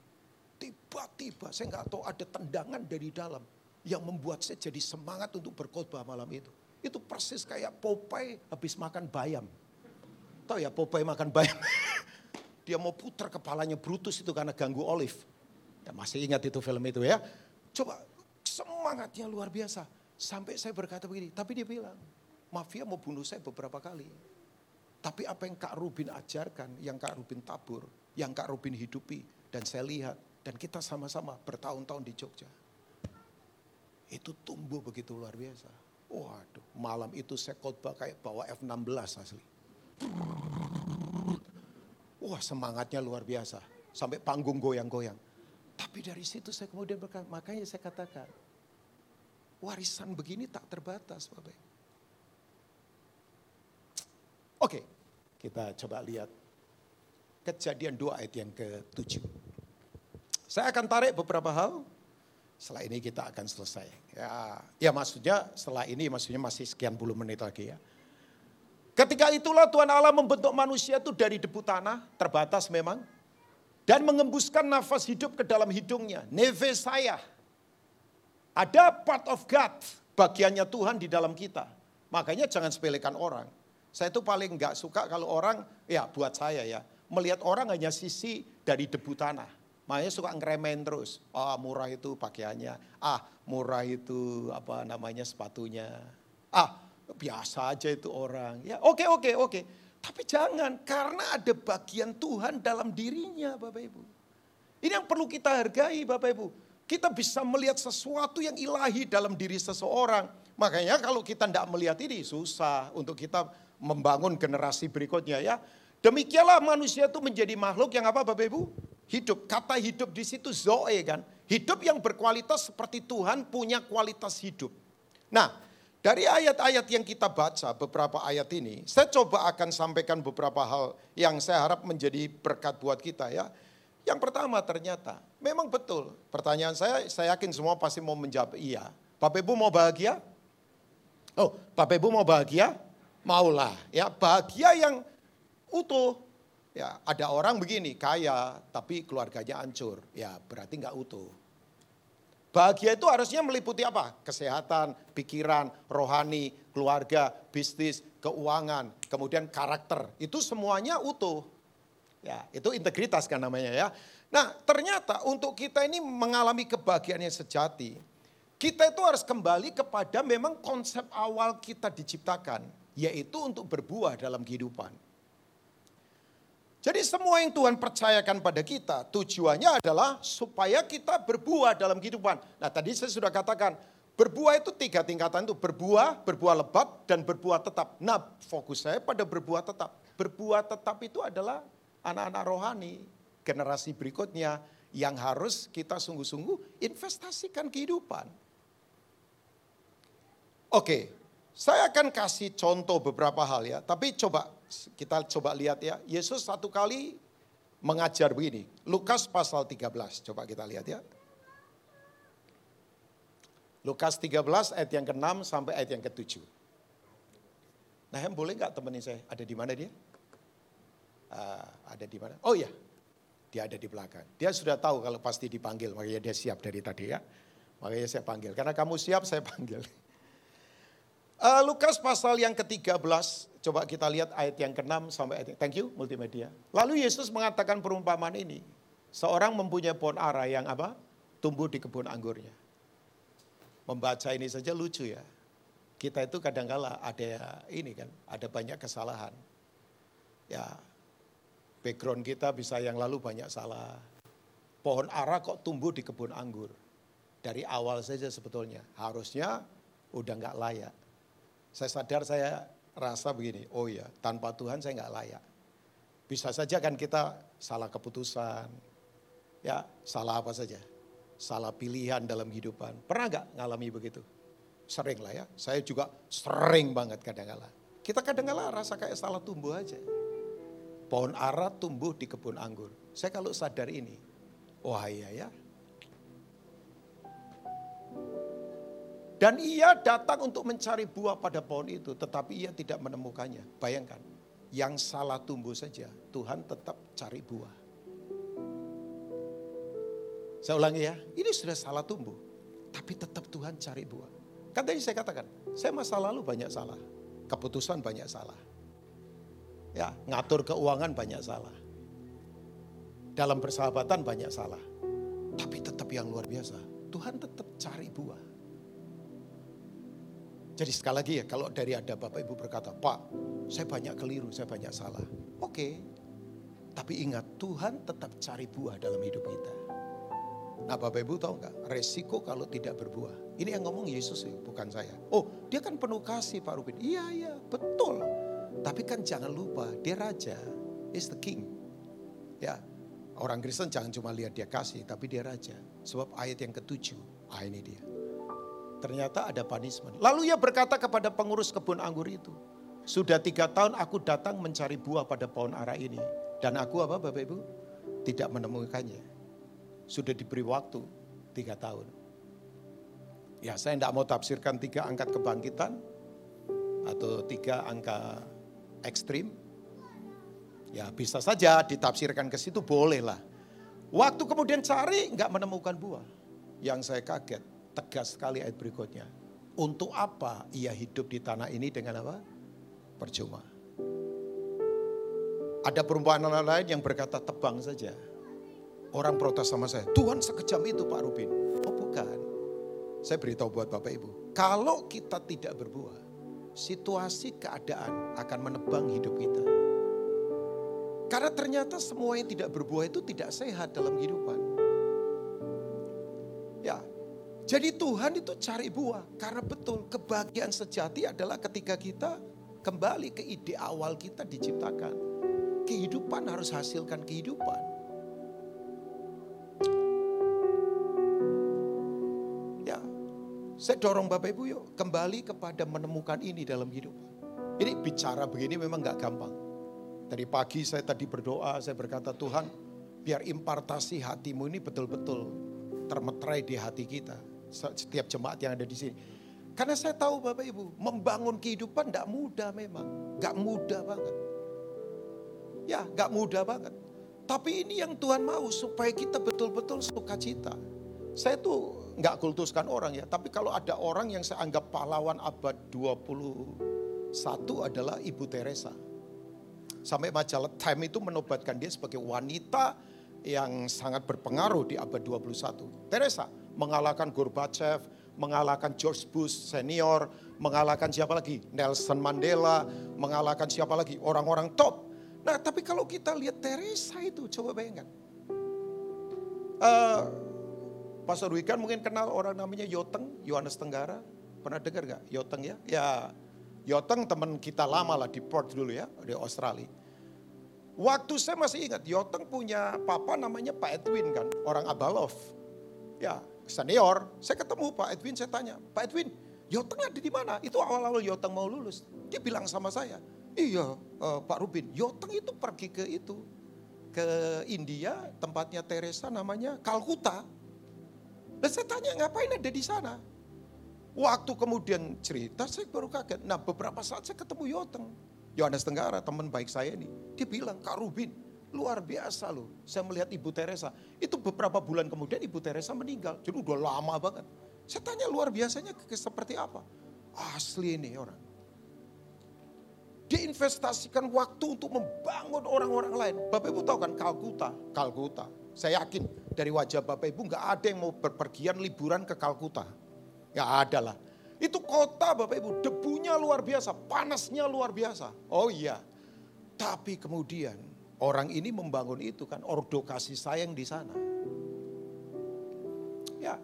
S2: Tiba-tiba saya nggak tahu ada tendangan dari dalam yang membuat saya jadi semangat untuk berkhotbah malam itu. Itu persis kayak Popeye habis makan bayam. Tahu ya Popeye makan bayam. dia mau putar kepalanya Brutus itu karena ganggu Olive. Ya, masih ingat itu film itu ya. Coba semangatnya luar biasa. Sampai saya berkata begini, tapi dia bilang, mafia mau bunuh saya beberapa kali. Tapi apa yang Kak Rubin ajarkan, yang Kak Rubin tabur, yang Kak Rubin hidupi, dan saya lihat, dan kita sama-sama bertahun-tahun di Jogja. Itu tumbuh begitu luar biasa. Waduh, malam itu saya khotbah kayak bawa F-16 asli. Wah semangatnya luar biasa. Sampai panggung goyang-goyang. Tapi dari situ saya kemudian berkata, makanya saya katakan, Warisan begini tak terbatas Bapak Oke, kita coba lihat kejadian dua ayat yang ke-7. Saya akan tarik beberapa hal, setelah ini kita akan selesai. Ya, ya maksudnya setelah ini maksudnya masih sekian puluh menit lagi ya. Ketika itulah Tuhan Allah membentuk manusia itu dari debu tanah, terbatas memang. Dan mengembuskan nafas hidup ke dalam hidungnya. Neve saya, ada part of God, bagiannya Tuhan di dalam kita. Makanya jangan sepelekan orang. Saya itu paling nggak suka kalau orang, ya buat saya ya, melihat orang hanya sisi dari debu tanah. Makanya suka ngeremen terus. Ah murah itu pakaiannya. Ah murah itu apa namanya sepatunya. Ah biasa aja itu orang. Ya oke oke oke. Tapi jangan karena ada bagian Tuhan dalam dirinya Bapak Ibu. Ini yang perlu kita hargai Bapak Ibu. Kita bisa melihat sesuatu yang ilahi dalam diri seseorang. Makanya kalau kita tidak melihat ini susah untuk kita membangun generasi berikutnya ya. Demikianlah manusia itu menjadi makhluk yang apa Bapak Ibu? Hidup. Kata hidup di situ zoe kan. Hidup yang berkualitas seperti Tuhan punya kualitas hidup. Nah, dari ayat-ayat yang kita baca beberapa ayat ini, saya coba akan sampaikan beberapa hal yang saya harap menjadi berkat buat kita ya. Yang pertama ternyata memang betul. Pertanyaan saya, saya yakin semua pasti mau menjawab iya. Bapak Ibu mau bahagia? Oh, Bapak Ibu mau bahagia? Maulah. Ya, bahagia yang utuh. Ya, ada orang begini, kaya tapi keluarganya hancur. Ya, berarti nggak utuh. Bahagia itu harusnya meliputi apa? Kesehatan, pikiran, rohani, keluarga, bisnis, keuangan, kemudian karakter. Itu semuanya utuh. Ya, itu integritas kan namanya ya. Nah, ternyata untuk kita ini mengalami kebahagiaan yang sejati, kita itu harus kembali kepada memang konsep awal kita diciptakan, yaitu untuk berbuah dalam kehidupan. Jadi semua yang Tuhan percayakan pada kita tujuannya adalah supaya kita berbuah dalam kehidupan. Nah tadi saya sudah katakan berbuah itu tiga tingkatan itu berbuah, berbuah lebat dan berbuah tetap. Nah fokus saya pada berbuah tetap. Berbuah tetap itu adalah anak-anak rohani generasi berikutnya yang harus kita sungguh-sungguh investasikan kehidupan. Oke, saya akan kasih contoh beberapa hal ya, tapi coba kita coba lihat ya. Yesus satu kali mengajar begini. Lukas pasal 13, coba kita lihat ya. Lukas 13 ayat yang ke-6 sampai ayat yang ke-7. Nah, yang boleh nggak temenin saya? Ada di mana dia? Uh, ada di mana? Oh ya, dia ada di belakang. Dia sudah tahu kalau pasti dipanggil, makanya dia siap dari tadi ya. Makanya saya panggil. Karena kamu siap, saya panggil. Uh, Lukas pasal yang ke-13, coba kita lihat ayat yang ke-6 sampai ayat yang, thank you multimedia. Lalu Yesus mengatakan perumpamaan ini, seorang mempunyai pohon ara yang apa? Tumbuh di kebun anggurnya. Membaca ini saja lucu ya. Kita itu kadang-kala ada ini kan, ada banyak kesalahan. Ya, background kita bisa yang lalu banyak salah. Pohon ara kok tumbuh di kebun anggur. Dari awal saja sebetulnya, harusnya udah nggak layak saya sadar saya rasa begini, oh ya tanpa Tuhan saya nggak layak. Bisa saja kan kita salah keputusan, ya salah apa saja. Salah pilihan dalam kehidupan. Pernah nggak ngalami begitu? Sering lah ya, saya juga sering banget kadang-kala. Kita kadang-kala rasa kayak salah tumbuh aja. Pohon ara tumbuh di kebun anggur. Saya kalau sadar ini, wah iya ya, Dan ia datang untuk mencari buah pada pohon itu, tetapi ia tidak menemukannya. Bayangkan, yang salah tumbuh saja, Tuhan tetap cari buah. Saya ulangi ya, ini sudah salah tumbuh, tapi tetap Tuhan cari buah. Kan tadi saya katakan, saya masa lalu banyak salah, keputusan banyak salah. Ya, ngatur keuangan banyak salah. Dalam persahabatan banyak salah. Tapi tetap yang luar biasa, Tuhan tetap cari buah. Jadi sekali lagi ya, kalau dari ada Bapak Ibu berkata, Pak, saya banyak keliru, saya banyak salah. Oke, tapi ingat Tuhan tetap cari buah dalam hidup kita. Nah Bapak Ibu tahu nggak, resiko kalau tidak berbuah. Ini yang ngomong Yesus ya, bukan saya. Oh dia kan penuh kasih Pak Rubin. Iya, iya, betul. Tapi kan jangan lupa, dia raja, is the king. Ya, orang Kristen jangan cuma lihat dia kasih, tapi dia raja. Sebab ayat yang ketujuh, ah ini dia. Ternyata ada punishment. Lalu ia berkata kepada pengurus kebun anggur itu. Sudah tiga tahun aku datang mencari buah pada pohon ara ini. Dan aku apa Bapak Ibu? Tidak menemukannya. Sudah diberi waktu tiga tahun. Ya saya tidak mau tafsirkan tiga angkat kebangkitan. Atau tiga angka ekstrim. Ya bisa saja ditafsirkan ke situ boleh lah. Waktu kemudian cari nggak menemukan buah. Yang saya kaget tegas sekali ayat berikutnya. Untuk apa ia hidup di tanah ini dengan apa? Percuma. Ada perempuan lain yang berkata tebang saja. Orang protes sama saya, Tuhan sekejam itu Pak Rubin. Oh bukan. Saya beritahu buat Bapak Ibu. Kalau kita tidak berbuah, situasi keadaan akan menebang hidup kita. Karena ternyata semua yang tidak berbuah itu tidak sehat dalam kehidupan. Jadi Tuhan itu cari buah. Karena betul kebahagiaan sejati adalah ketika kita kembali ke ide awal kita diciptakan. Kehidupan harus hasilkan kehidupan. Ya, saya dorong Bapak Ibu yuk kembali kepada menemukan ini dalam hidup. Ini bicara begini memang gak gampang. Dari pagi saya tadi berdoa, saya berkata Tuhan biar impartasi hatimu ini betul-betul termetrai di hati kita setiap jemaat yang ada di sini. Karena saya tahu Bapak Ibu, membangun kehidupan tidak mudah memang. Gak mudah banget. Ya, gak mudah banget. Tapi ini yang Tuhan mau supaya kita betul-betul sukacita. Saya tuh nggak kultuskan orang ya, tapi kalau ada orang yang saya anggap pahlawan abad 21 adalah Ibu Teresa. Sampai majalah Time itu menobatkan dia sebagai wanita yang sangat berpengaruh di abad 21. Teresa, mengalahkan Gorbachev, mengalahkan George Bush senior, mengalahkan siapa lagi? Nelson Mandela, mengalahkan siapa lagi? Orang-orang top. Nah tapi kalau kita lihat Teresa itu coba bayangkan. Uh, Pastor Wikan mungkin kenal orang namanya Yoteng, Yohanes Tenggara. Pernah dengar gak Yoteng ya? Ya Yoteng teman kita lama lah di port dulu ya, di Australia. Waktu saya masih ingat, Yoteng punya papa namanya Pak Edwin kan, orang Abalov. Ya, senior. Saya ketemu Pak Edwin, saya tanya, Pak Edwin, Yoteng ada di mana? Itu awal-awal Yoteng mau lulus. Dia bilang sama saya, iya uh, Pak Rubin, Yoteng itu pergi ke itu, ke India, tempatnya Teresa namanya Kalkuta. Dan saya tanya, ngapain ada di sana? Waktu kemudian cerita, saya baru kaget. Nah beberapa saat saya ketemu Yoteng. Yohanes Tenggara, teman baik saya ini. Dia bilang, Kak Rubin, luar biasa loh. Saya melihat Ibu Teresa. Itu beberapa bulan kemudian Ibu Teresa meninggal. Jadi udah lama banget. Saya tanya luar biasanya seperti apa. Asli ini orang. Dia investasikan waktu untuk membangun orang-orang lain. Bapak Ibu tahu kan Kalkuta, Kalkuta. Saya yakin dari wajah Bapak Ibu nggak ada yang mau berpergian liburan ke Kalkuta. Nggak ada lah. Itu kota Bapak Ibu, debunya luar biasa, panasnya luar biasa. Oh iya. Tapi kemudian orang ini membangun itu kan ordo kasih sayang di sana. Ya.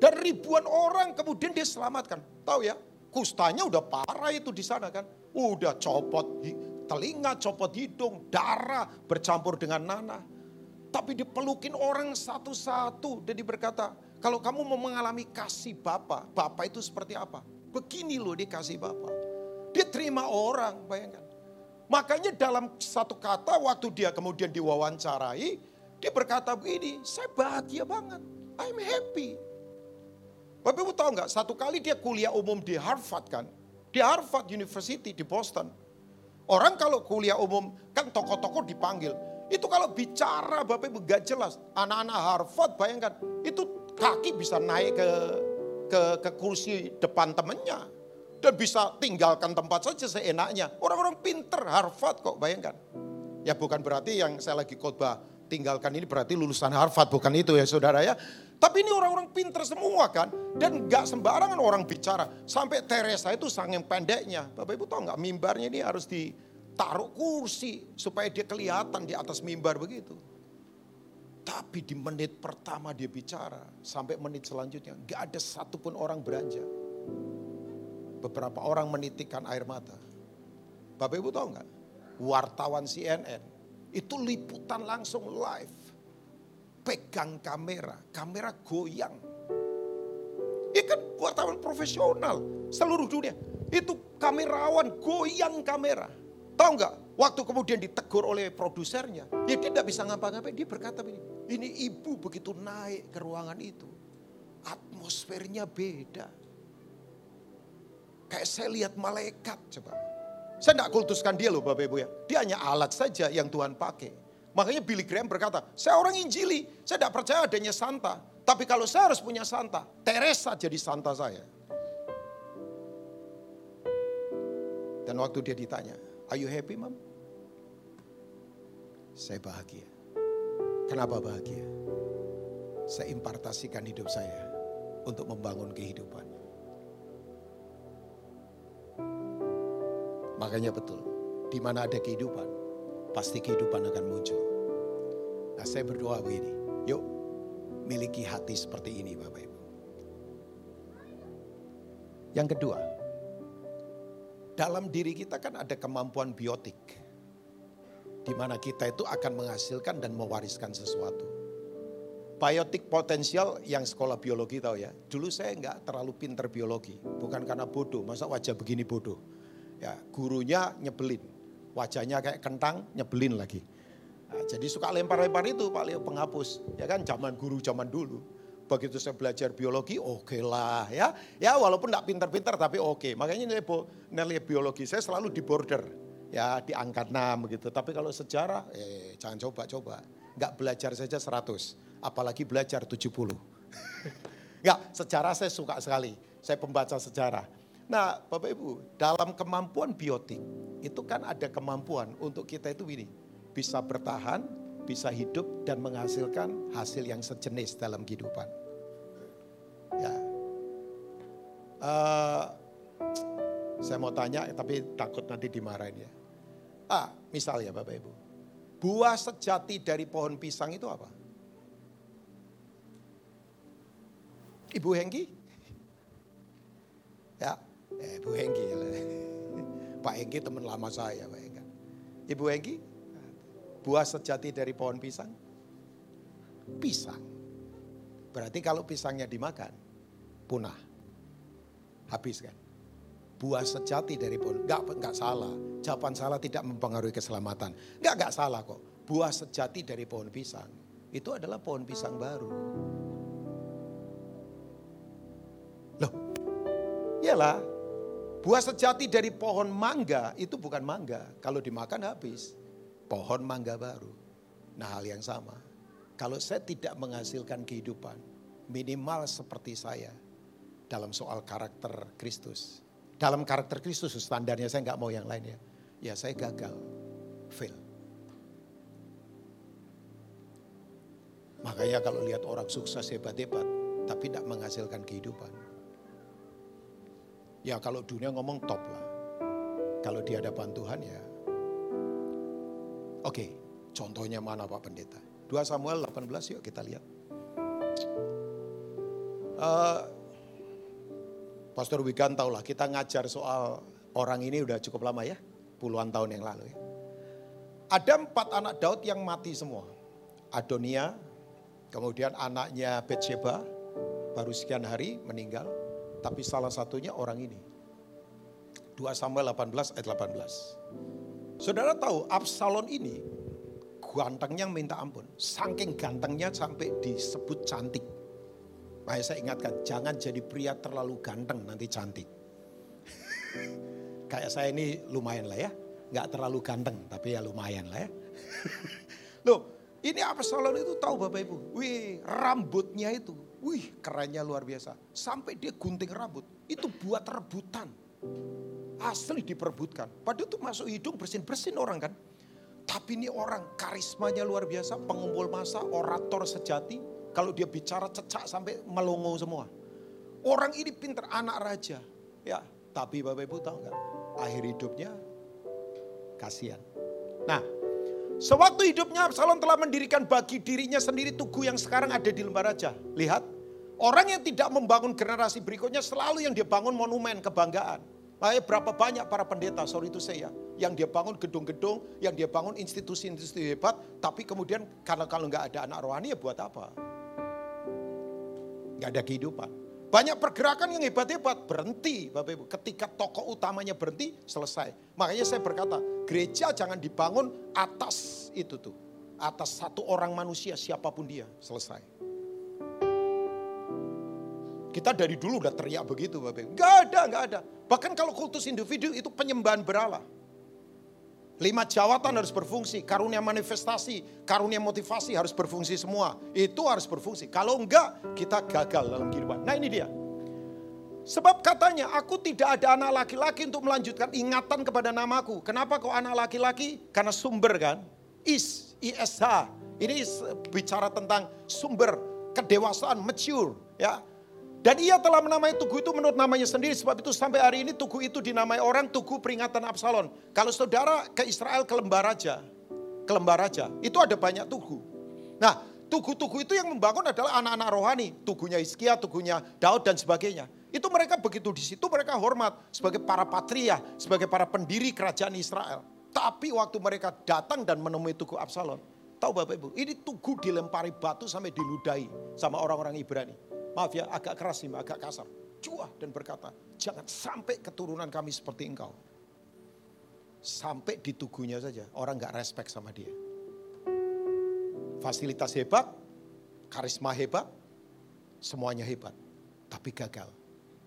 S2: Dan ribuan orang kemudian dia selamatkan. Tahu ya, kustanya udah parah itu di sana kan. Udah copot telinga, copot hidung, darah bercampur dengan nanah. Tapi dipelukin orang satu-satu dan berkata, kalau kamu mau mengalami kasih Bapa, Bapa itu seperti apa? Begini loh dia kasih Bapa. Dia terima orang, bayangkan. Makanya dalam satu kata waktu dia kemudian diwawancarai, dia berkata begini, saya bahagia banget, I'm happy. Bapak Ibu tahu nggak, satu kali dia kuliah umum di Harvard kan, di Harvard University di Boston. Orang kalau kuliah umum kan tokoh-tokoh dipanggil. Itu kalau bicara Bapak Ibu gak jelas. Anak-anak Harvard bayangkan, itu kaki bisa naik ke ke, ke kursi depan temennya. Dan bisa tinggalkan tempat saja seenaknya. Orang-orang pinter Harvard kok bayangkan. Ya bukan berarti yang saya lagi khotbah tinggalkan ini berarti lulusan Harvard. Bukan itu ya saudara ya. Tapi ini orang-orang pinter semua kan. Dan gak sembarangan orang bicara. Sampai Teresa itu sangat pendeknya. Bapak ibu tahu gak mimbarnya ini harus ditaruh kursi. Supaya dia kelihatan di atas mimbar begitu. Tapi di menit pertama dia bicara, sampai menit selanjutnya gak ada satupun orang beranjak. Beberapa orang menitikkan air mata. Bapak Ibu tahu nggak? Wartawan CNN itu liputan langsung live. Pegang kamera, kamera goyang. Ini kan wartawan profesional seluruh dunia. Itu kamerawan goyang kamera. Tahu nggak? Waktu kemudian ditegur oleh produsernya, ya dia tidak bisa ngapa-ngapain. Dia berkata begini, ini ibu begitu naik ke ruangan itu, atmosfernya beda. Kayak saya lihat malaikat coba. Saya tidak kultuskan dia loh Bapak Ibu ya. Dia hanya alat saja yang Tuhan pakai. Makanya Billy Graham berkata, saya orang Injili, saya tidak percaya adanya santa. Tapi kalau saya harus punya santa, Teresa jadi santa saya. Dan waktu dia ditanya, are you happy mom? Saya bahagia. Kenapa bahagia? Saya impartasikan hidup saya untuk membangun kehidupan. Makanya betul, di mana ada kehidupan, pasti kehidupan akan muncul. Nah saya berdoa begini, yuk miliki hati seperti ini Bapak Ibu. Yang kedua, dalam diri kita kan ada kemampuan biotik di mana kita itu akan menghasilkan dan mewariskan sesuatu. Biotik potensial yang sekolah biologi tahu ya. Dulu saya nggak terlalu pinter biologi, bukan karena bodoh. Masa wajah begini bodoh? Ya, gurunya nyebelin, wajahnya kayak kentang nyebelin lagi. Nah, jadi suka lempar-lempar itu Pak Leo penghapus, ya kan zaman guru zaman dulu. Begitu saya belajar biologi, oke okay lah ya. Ya walaupun nggak pinter-pinter tapi oke. Okay. Makanya nilai, nilai biologi saya selalu di border ya di angka 6 begitu. Tapi kalau sejarah, eh jangan coba-coba. Enggak belajar saja 100, apalagi belajar 70. Enggak, sejarah saya suka sekali. Saya pembaca sejarah. Nah Bapak Ibu, dalam kemampuan biotik, itu kan ada kemampuan untuk kita itu ini. Bisa bertahan, bisa hidup dan menghasilkan hasil yang sejenis dalam kehidupan. Ya. Uh, saya mau tanya tapi takut nanti dimarahin ya. Ah, Misalnya Bapak Ibu. Buah sejati dari pohon pisang itu apa? Ibu Hengki? Ya, eh, Ibu Hengki. Pak Hengki teman lama saya. Pak Hengki. Ibu Hengki, buah sejati dari pohon pisang? Pisang. Berarti kalau pisangnya dimakan, punah. Habis kan? Buah sejati dari pohon. Enggak, enggak salah. Jawaban salah tidak mempengaruhi keselamatan. Enggak, enggak salah kok. Buah sejati dari pohon pisang. Itu adalah pohon pisang baru. Loh, iyalah. Buah sejati dari pohon mangga itu bukan mangga. Kalau dimakan habis. Pohon mangga baru. Nah hal yang sama. Kalau saya tidak menghasilkan kehidupan. Minimal seperti saya. Dalam soal karakter Kristus. Dalam karakter Kristus standarnya saya nggak mau yang lain ya. Ya saya gagal. Fail. Makanya kalau lihat orang sukses hebat-hebat. Tapi tidak menghasilkan kehidupan Ya kalau dunia ngomong top lah. Kalau di hadapan Tuhan ya. Oke, contohnya mana Pak Pendeta? 2 Samuel 18 yuk kita lihat. Uh, Pastor Wigan tahu lah kita ngajar soal orang ini udah cukup lama ya. Puluhan tahun yang lalu ya. Ada empat anak Daud yang mati semua. Adonia, kemudian anaknya Betsheba, baru sekian hari meninggal. Tapi salah satunya orang ini. 2 Samuel 18 ayat 18. Saudara tahu Absalom ini gantengnya minta ampun. Saking gantengnya sampai disebut cantik. Makanya saya ingatkan, jangan jadi pria terlalu ganteng nanti cantik. Kayak saya ini lumayan lah ya. Nggak terlalu ganteng, tapi ya lumayan lah ya. Loh, ini Absalom itu tahu Bapak Ibu. Wih, rambutnya itu Wih kerennya luar biasa. Sampai dia gunting rambut. Itu buat rebutan. Asli diperebutkan. Padahal itu masuk hidung bersin-bersin orang kan. Tapi ini orang karismanya luar biasa. Pengumpul masa, orator sejati. Kalau dia bicara cecak sampai melongo semua. Orang ini pinter, anak raja. Ya, tapi Bapak Ibu tahu nggak? Akhir hidupnya kasihan. Nah, Sewaktu hidupnya Absalom telah mendirikan bagi dirinya sendiri tugu yang sekarang ada di lembah raja. Lihat, orang yang tidak membangun generasi berikutnya selalu yang dia bangun monumen kebanggaan. Makanya berapa banyak para pendeta, sorry itu saya, yang dia bangun gedung-gedung, yang dia bangun institusi-institusi hebat, tapi kemudian karena kalau nggak ada anak rohani ya buat apa? Nggak ada kehidupan. Banyak pergerakan yang hebat-hebat berhenti Bapak Ibu. Ketika tokoh utamanya berhenti selesai. Makanya saya berkata gereja jangan dibangun atas itu tuh. Atas satu orang manusia siapa pun dia selesai. Kita dari dulu udah teriak begitu Bapak Ibu. Gak ada, gak ada. Bahkan kalau kultus individu itu penyembahan berala. Lima jawatan harus berfungsi, karunia manifestasi, karunia motivasi harus berfungsi semua. Itu harus berfungsi. Kalau enggak, kita gagal dalam kehidupan. Nah ini dia. Sebab katanya, aku tidak ada anak laki-laki untuk melanjutkan ingatan kepada namaku. Kenapa kok anak laki-laki? Karena sumber kan. Is, ISH. Ini bicara tentang sumber kedewasaan, mature. ya dan ia telah menamai tugu itu menurut namanya sendiri. Sebab itu sampai hari ini tugu itu dinamai orang tugu peringatan Absalom. Kalau saudara ke Israel ke lembah raja. Ke lembah raja. Itu ada banyak tugu. Nah tugu-tugu itu yang membangun adalah anak-anak rohani. Tugunya Hizkia, tugunya Daud dan sebagainya. Itu mereka begitu di situ mereka hormat sebagai para patria, sebagai para pendiri kerajaan Israel. Tapi waktu mereka datang dan menemui tugu Absalom, tahu Bapak Ibu, ini tugu dilempari batu sampai diludahi sama orang-orang Ibrani. Maaf ya agak keras nih, agak kasar. Cuah dan berkata, jangan sampai keturunan kami seperti engkau. Sampai di tugunya saja, orang gak respect sama dia. Fasilitas hebat, karisma hebat, semuanya hebat. Tapi gagal.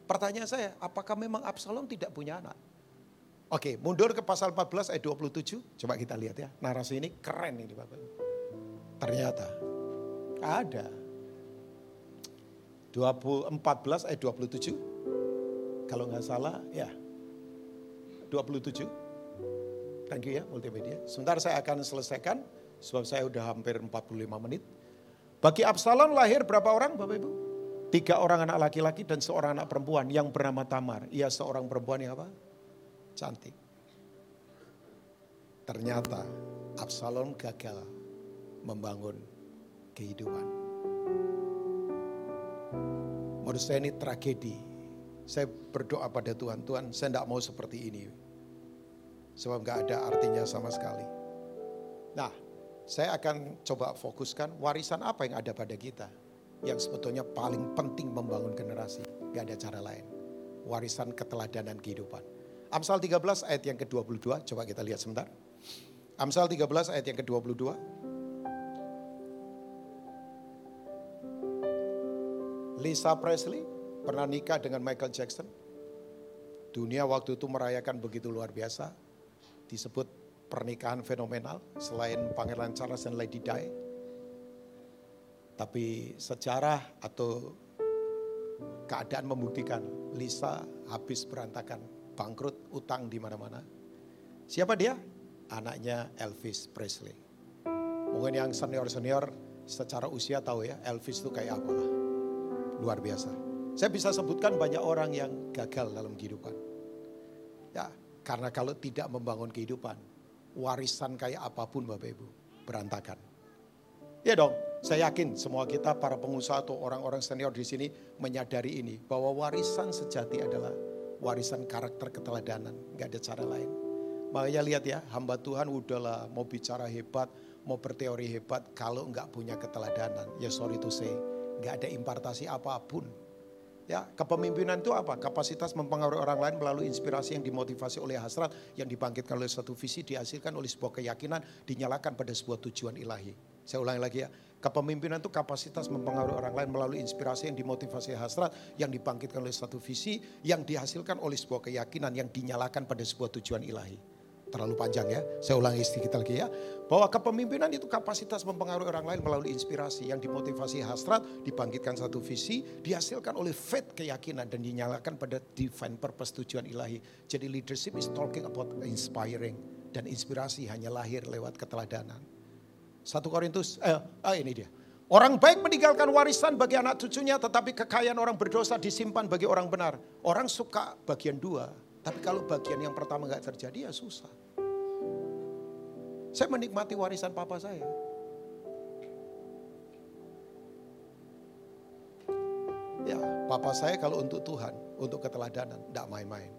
S2: Pertanyaan saya, apakah memang Absalom tidak punya anak? Oke, mundur ke pasal 14 ayat 27. Coba kita lihat ya. Narasi ini keren ini Bapak. Ternyata ada 14 ayat 27. Kalau nggak salah ya 27. Thank you ya multimedia. Sebentar saya akan selesaikan sebab saya udah hampir 45 menit. Bagi Absalom lahir berapa orang Bapak Ibu? Tiga orang anak laki-laki dan seorang anak perempuan yang bernama Tamar. Ia seorang perempuan yang apa? Cantik. ternyata Absalom gagal membangun kehidupan. Menurut saya ini tragedi. Saya berdoa pada Tuhan, Tuhan saya tidak mau seperti ini. Sebab nggak ada artinya sama sekali. Nah, saya akan coba fokuskan warisan apa yang ada pada kita. Yang sebetulnya paling penting membangun generasi. Gak ada cara lain. Warisan keteladanan kehidupan. Amsal 13 ayat yang ke-22, coba kita lihat sebentar. Amsal 13 ayat yang ke-22. Lisa Presley pernah nikah dengan Michael Jackson. Dunia waktu itu merayakan begitu luar biasa. Disebut pernikahan fenomenal selain Pangeran Charles dan Lady Di. Tapi sejarah atau keadaan membuktikan Lisa habis berantakan, bangkrut, utang di mana-mana. Siapa dia? Anaknya Elvis Presley. Mungkin yang senior-senior secara usia tahu ya Elvis itu kayak apa luar biasa. Saya bisa sebutkan banyak orang yang gagal dalam kehidupan. Ya, karena kalau tidak membangun kehidupan, warisan kayak apa pun Bapak Ibu, berantakan. Ya dong, saya yakin semua kita para pengusaha atau orang-orang senior di sini menyadari ini bahwa warisan sejati adalah warisan karakter keteladanan, nggak ada cara lain. Makanya lihat ya, hamba Tuhan udahlah mau bicara hebat, mau berteori hebat, kalau nggak punya keteladanan, ya sorry to say, nggak ada impartasi apa pun. Ya, kepemimpinan itu apa? Kapasitas mempengaruhi orang lain melalui inspirasi yang dimotivasi oleh hasrat, yang dibangkitkan oleh satu visi, dihasilkan oleh sebuah keyakinan, dinyalakan pada sebuah tujuan ilahi. Saya ulangi lagi ya, kepemimpinan itu kapasitas mempengaruhi orang lain melalui inspirasi yang dimotivasi hasrat, yang dibangkitkan oleh satu visi, yang dihasilkan oleh sebuah keyakinan, yang dinyalakan pada sebuah tujuan ilahi terlalu panjang ya. Saya ulangi sedikit lagi ya. Bahwa kepemimpinan itu kapasitas mempengaruhi orang lain melalui inspirasi yang dimotivasi hasrat, dibangkitkan satu visi, dihasilkan oleh faith keyakinan dan dinyalakan pada divine purpose tujuan ilahi. Jadi leadership is talking about inspiring dan inspirasi hanya lahir lewat keteladanan. Satu Korintus, eh, ah ini dia. Orang baik meninggalkan warisan bagi anak cucunya, tetapi kekayaan orang berdosa disimpan bagi orang benar. Orang suka bagian dua, tapi kalau bagian yang pertama nggak terjadi ya susah. Saya menikmati warisan papa saya. Ya, papa saya kalau untuk Tuhan, untuk keteladanan, tidak main-main.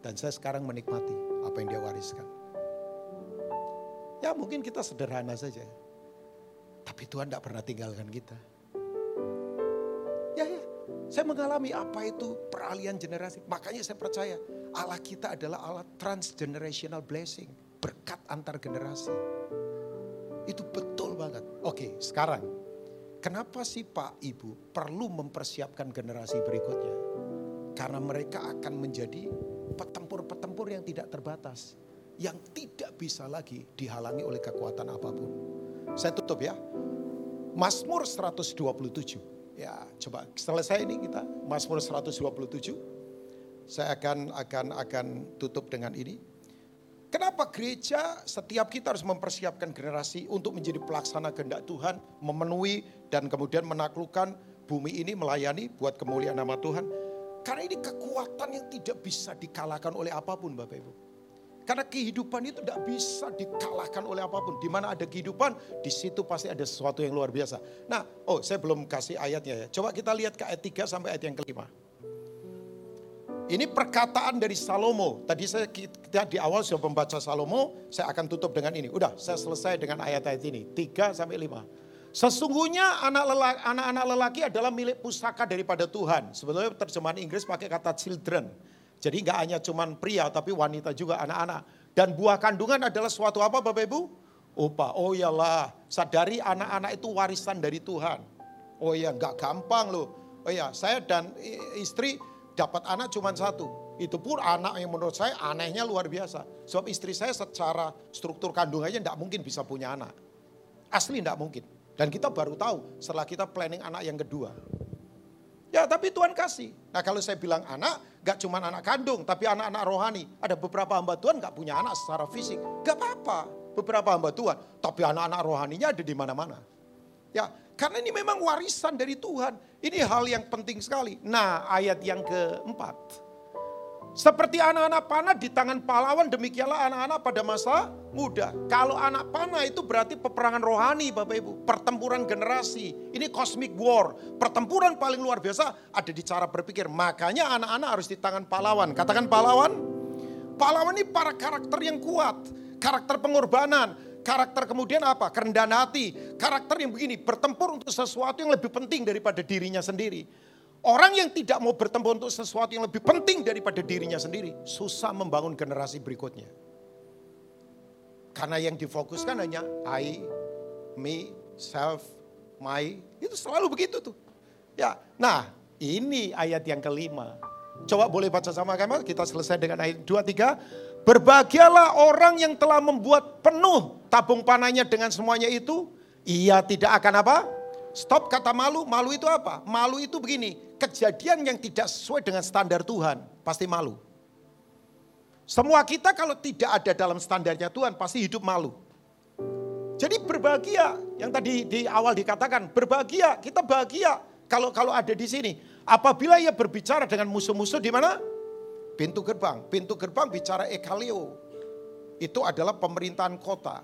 S2: Dan saya sekarang menikmati apa yang dia wariskan. Ya mungkin kita sederhana saja. Tapi Tuhan tidak pernah tinggalkan kita. Ya, ya. Saya mengalami apa itu peralihan generasi. Makanya saya percaya Allah kita adalah Allah transgenerational blessing berkat antar generasi. Itu betul banget. Oke, sekarang kenapa sih Pak Ibu perlu mempersiapkan generasi berikutnya? Karena mereka akan menjadi petempur-petempur yang tidak terbatas. Yang tidak bisa lagi dihalangi oleh kekuatan apa pun. Saya tutup ya. Mazmur 127. Ya, coba selesai ini kita Mazmur 127. Saya akan akan akan tutup dengan ini. Kenapa gereja setiap kita harus mempersiapkan generasi untuk menjadi pelaksana kehendak Tuhan, memenuhi dan kemudian menaklukkan bumi ini melayani buat kemuliaan nama Tuhan. Karena ini kekuatan yang tidak bisa dikalahkan oleh apa pun Bapak Ibu. Karena kehidupan itu tidak bisa dikalahkan oleh apa pun. Di mana ada kehidupan, di situ pasti ada sesuatu yang luar biasa. Nah, oh saya belum kasih ayatnya ya. Coba kita lihat ke ayat 3 sampai ayat yang kelima. Ini perkataan dari Salomo. Tadi saya kita di awal sudah membaca Salomo, saya akan tutup dengan ini. Udah, saya selesai dengan ayat-ayat ini. 3 sampai 5. Sesungguhnya anak lelaki, anak-anak lelaki adalah milik pusaka daripada Tuhan. Sebetulnya terjemahan Inggris pakai kata children. Jadi nggak hanya cuman pria tapi wanita juga anak-anak. Dan buah kandungan adalah suatu apa Bapak Ibu? Upah. Oh iyalah, sadari anak-anak itu warisan dari Tuhan. Oh iya, nggak gampang loh. Oh iya, saya dan istri dapat anak cuma satu. Itu pun anak yang menurut saya anehnya luar biasa. Sebab istri saya secara struktur kandungannya tidak mungkin bisa punya anak. Asli tidak mungkin. Dan kita baru tahu setelah kita planning anak yang kedua. Ya tapi Tuhan kasih. Nah kalau saya bilang anak, gak cuma anak kandung, tapi anak-anak rohani. Ada beberapa hamba Tuhan gak punya anak secara fisik. Gak apa-apa, beberapa hamba Tuhan. Tapi anak-anak rohaninya ada di mana-mana. Ya, karena ini memang warisan dari Tuhan. Ini hal yang penting sekali. Nah, ayat yang keempat. Seperti anak-anak panah di tangan pahlawan, demikianlah anak-anak pada masa muda. Kalau anak panah itu berarti peperangan rohani Bapak Ibu. Pertempuran generasi. Ini cosmic war. Pertempuran paling luar biasa ada di cara berpikir. Makanya anak-anak harus di tangan pahlawan. Katakan pahlawan. Pahlawan ini para karakter yang kuat. Karakter pengorbanan. Karakter kemudian apa? Kerendahan hati. Karakter yang begini. Bertempur untuk sesuatu yang lebih penting daripada dirinya sendiri. Orang yang tidak mau bertempur untuk sesuatu yang lebih penting daripada dirinya sendiri, susah membangun generasi berikutnya. Karena yang difokuskan hanya I, me, self, my, itu selalu begitu tuh. Ya, nah ini ayat yang kelima. Coba boleh baca sama kami, kita selesai dengan ayat 2, 3. Berbahagialah orang yang telah membuat penuh tabung panahnya dengan semuanya itu. Ia tidak akan apa? Stop kata malu, malu itu apa? Malu itu begini, kejadian yang tidak sesuai dengan standar Tuhan, pasti malu. Semua kita kalau tidak ada dalam standarnya Tuhan, pasti hidup malu. Jadi berbahagia, yang tadi di awal dikatakan, berbahagia, kita bahagia kalau kalau ada di sini. Apabila ia berbicara dengan musuh-musuh di mana? Pintu gerbang. Pintu gerbang bicara ekalio. Itu adalah pemerintahan kota.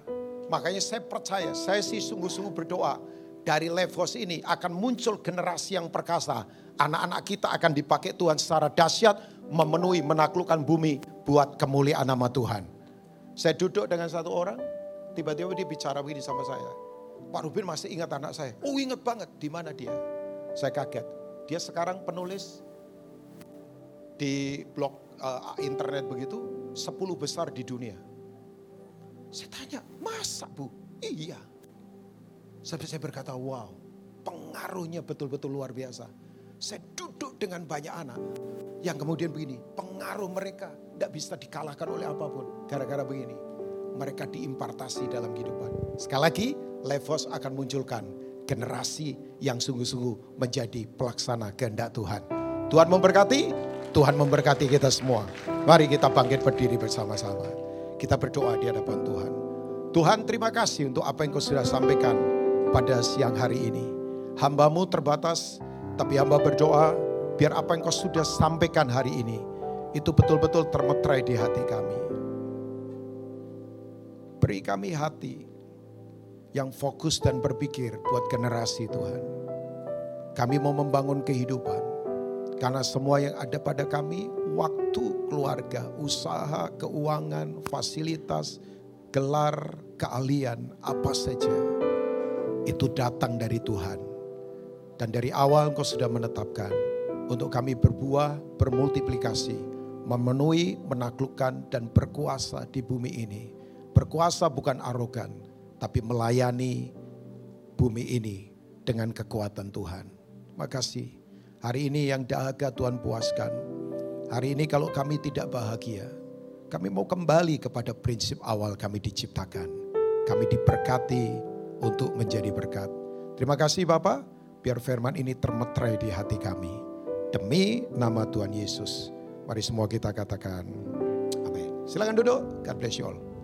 S2: Makanya saya percaya, saya sih sungguh-sungguh berdoa dari Levos ini akan muncul generasi yang perkasa. Anak-anak kita akan dipakai Tuhan secara dahsyat memenuhi menaklukkan bumi buat kemuliaan nama Tuhan. Saya duduk dengan satu orang, tiba-tiba dia bicara begini sama saya. Pak Rubin masih ingat anak saya. Oh ingat banget, di mana dia? Saya kaget. Dia sekarang penulis di blog uh, internet begitu, 10 besar di dunia. Saya tanya, masa bu? Iya. Sampai saya berkata, wow, pengaruhnya betul-betul luar biasa. Saya duduk dengan banyak anak yang kemudian begini, pengaruh mereka tidak bisa dikalahkan oleh apa pun. Gara-gara begini, mereka diimpartasi dalam kehidupan. Sekali lagi, Levos akan munculkan generasi yang sungguh-sungguh menjadi pelaksana kehendak Tuhan. Tuhan memberkati, Tuhan memberkati kita semua. Mari kita bangkit berdiri bersama-sama. Kita berdoa di hadapan Tuhan. Tuhan terima kasih untuk apa yang kau sudah sampaikan pada siang hari ini. Hambamu terbatas, tapi hamba berdoa biar apa yang kau sudah sampaikan hari ini, itu betul-betul termetrai di hati kami. Beri kami hati yang fokus dan berpikir buat generasi Tuhan. Kami mau membangun kehidupan. Karena semua yang ada pada kami, waktu, keluarga, usaha, keuangan, fasilitas, gelar, keahlian, apa saja itu datang dari Tuhan. Dan dari awal engkau sudah menetapkan untuk kami berbuah, bermultiplikasi, memenuhi, menaklukkan, dan berkuasa di bumi ini. Berkuasa bukan arogan, tapi melayani bumi ini dengan kekuatan Tuhan. Makasih. Hari ini yang dahaga Tuhan puaskan. Hari ini kalau kami tidak bahagia, kami mau kembali kepada prinsip awal kami diciptakan. Kami diberkati untuk menjadi berkat. Terima kasih Bapak, biar firman ini termetrai di hati kami. Demi nama Tuhan Yesus. Mari semua kita katakan amin. Silakan duduk. God bless you all.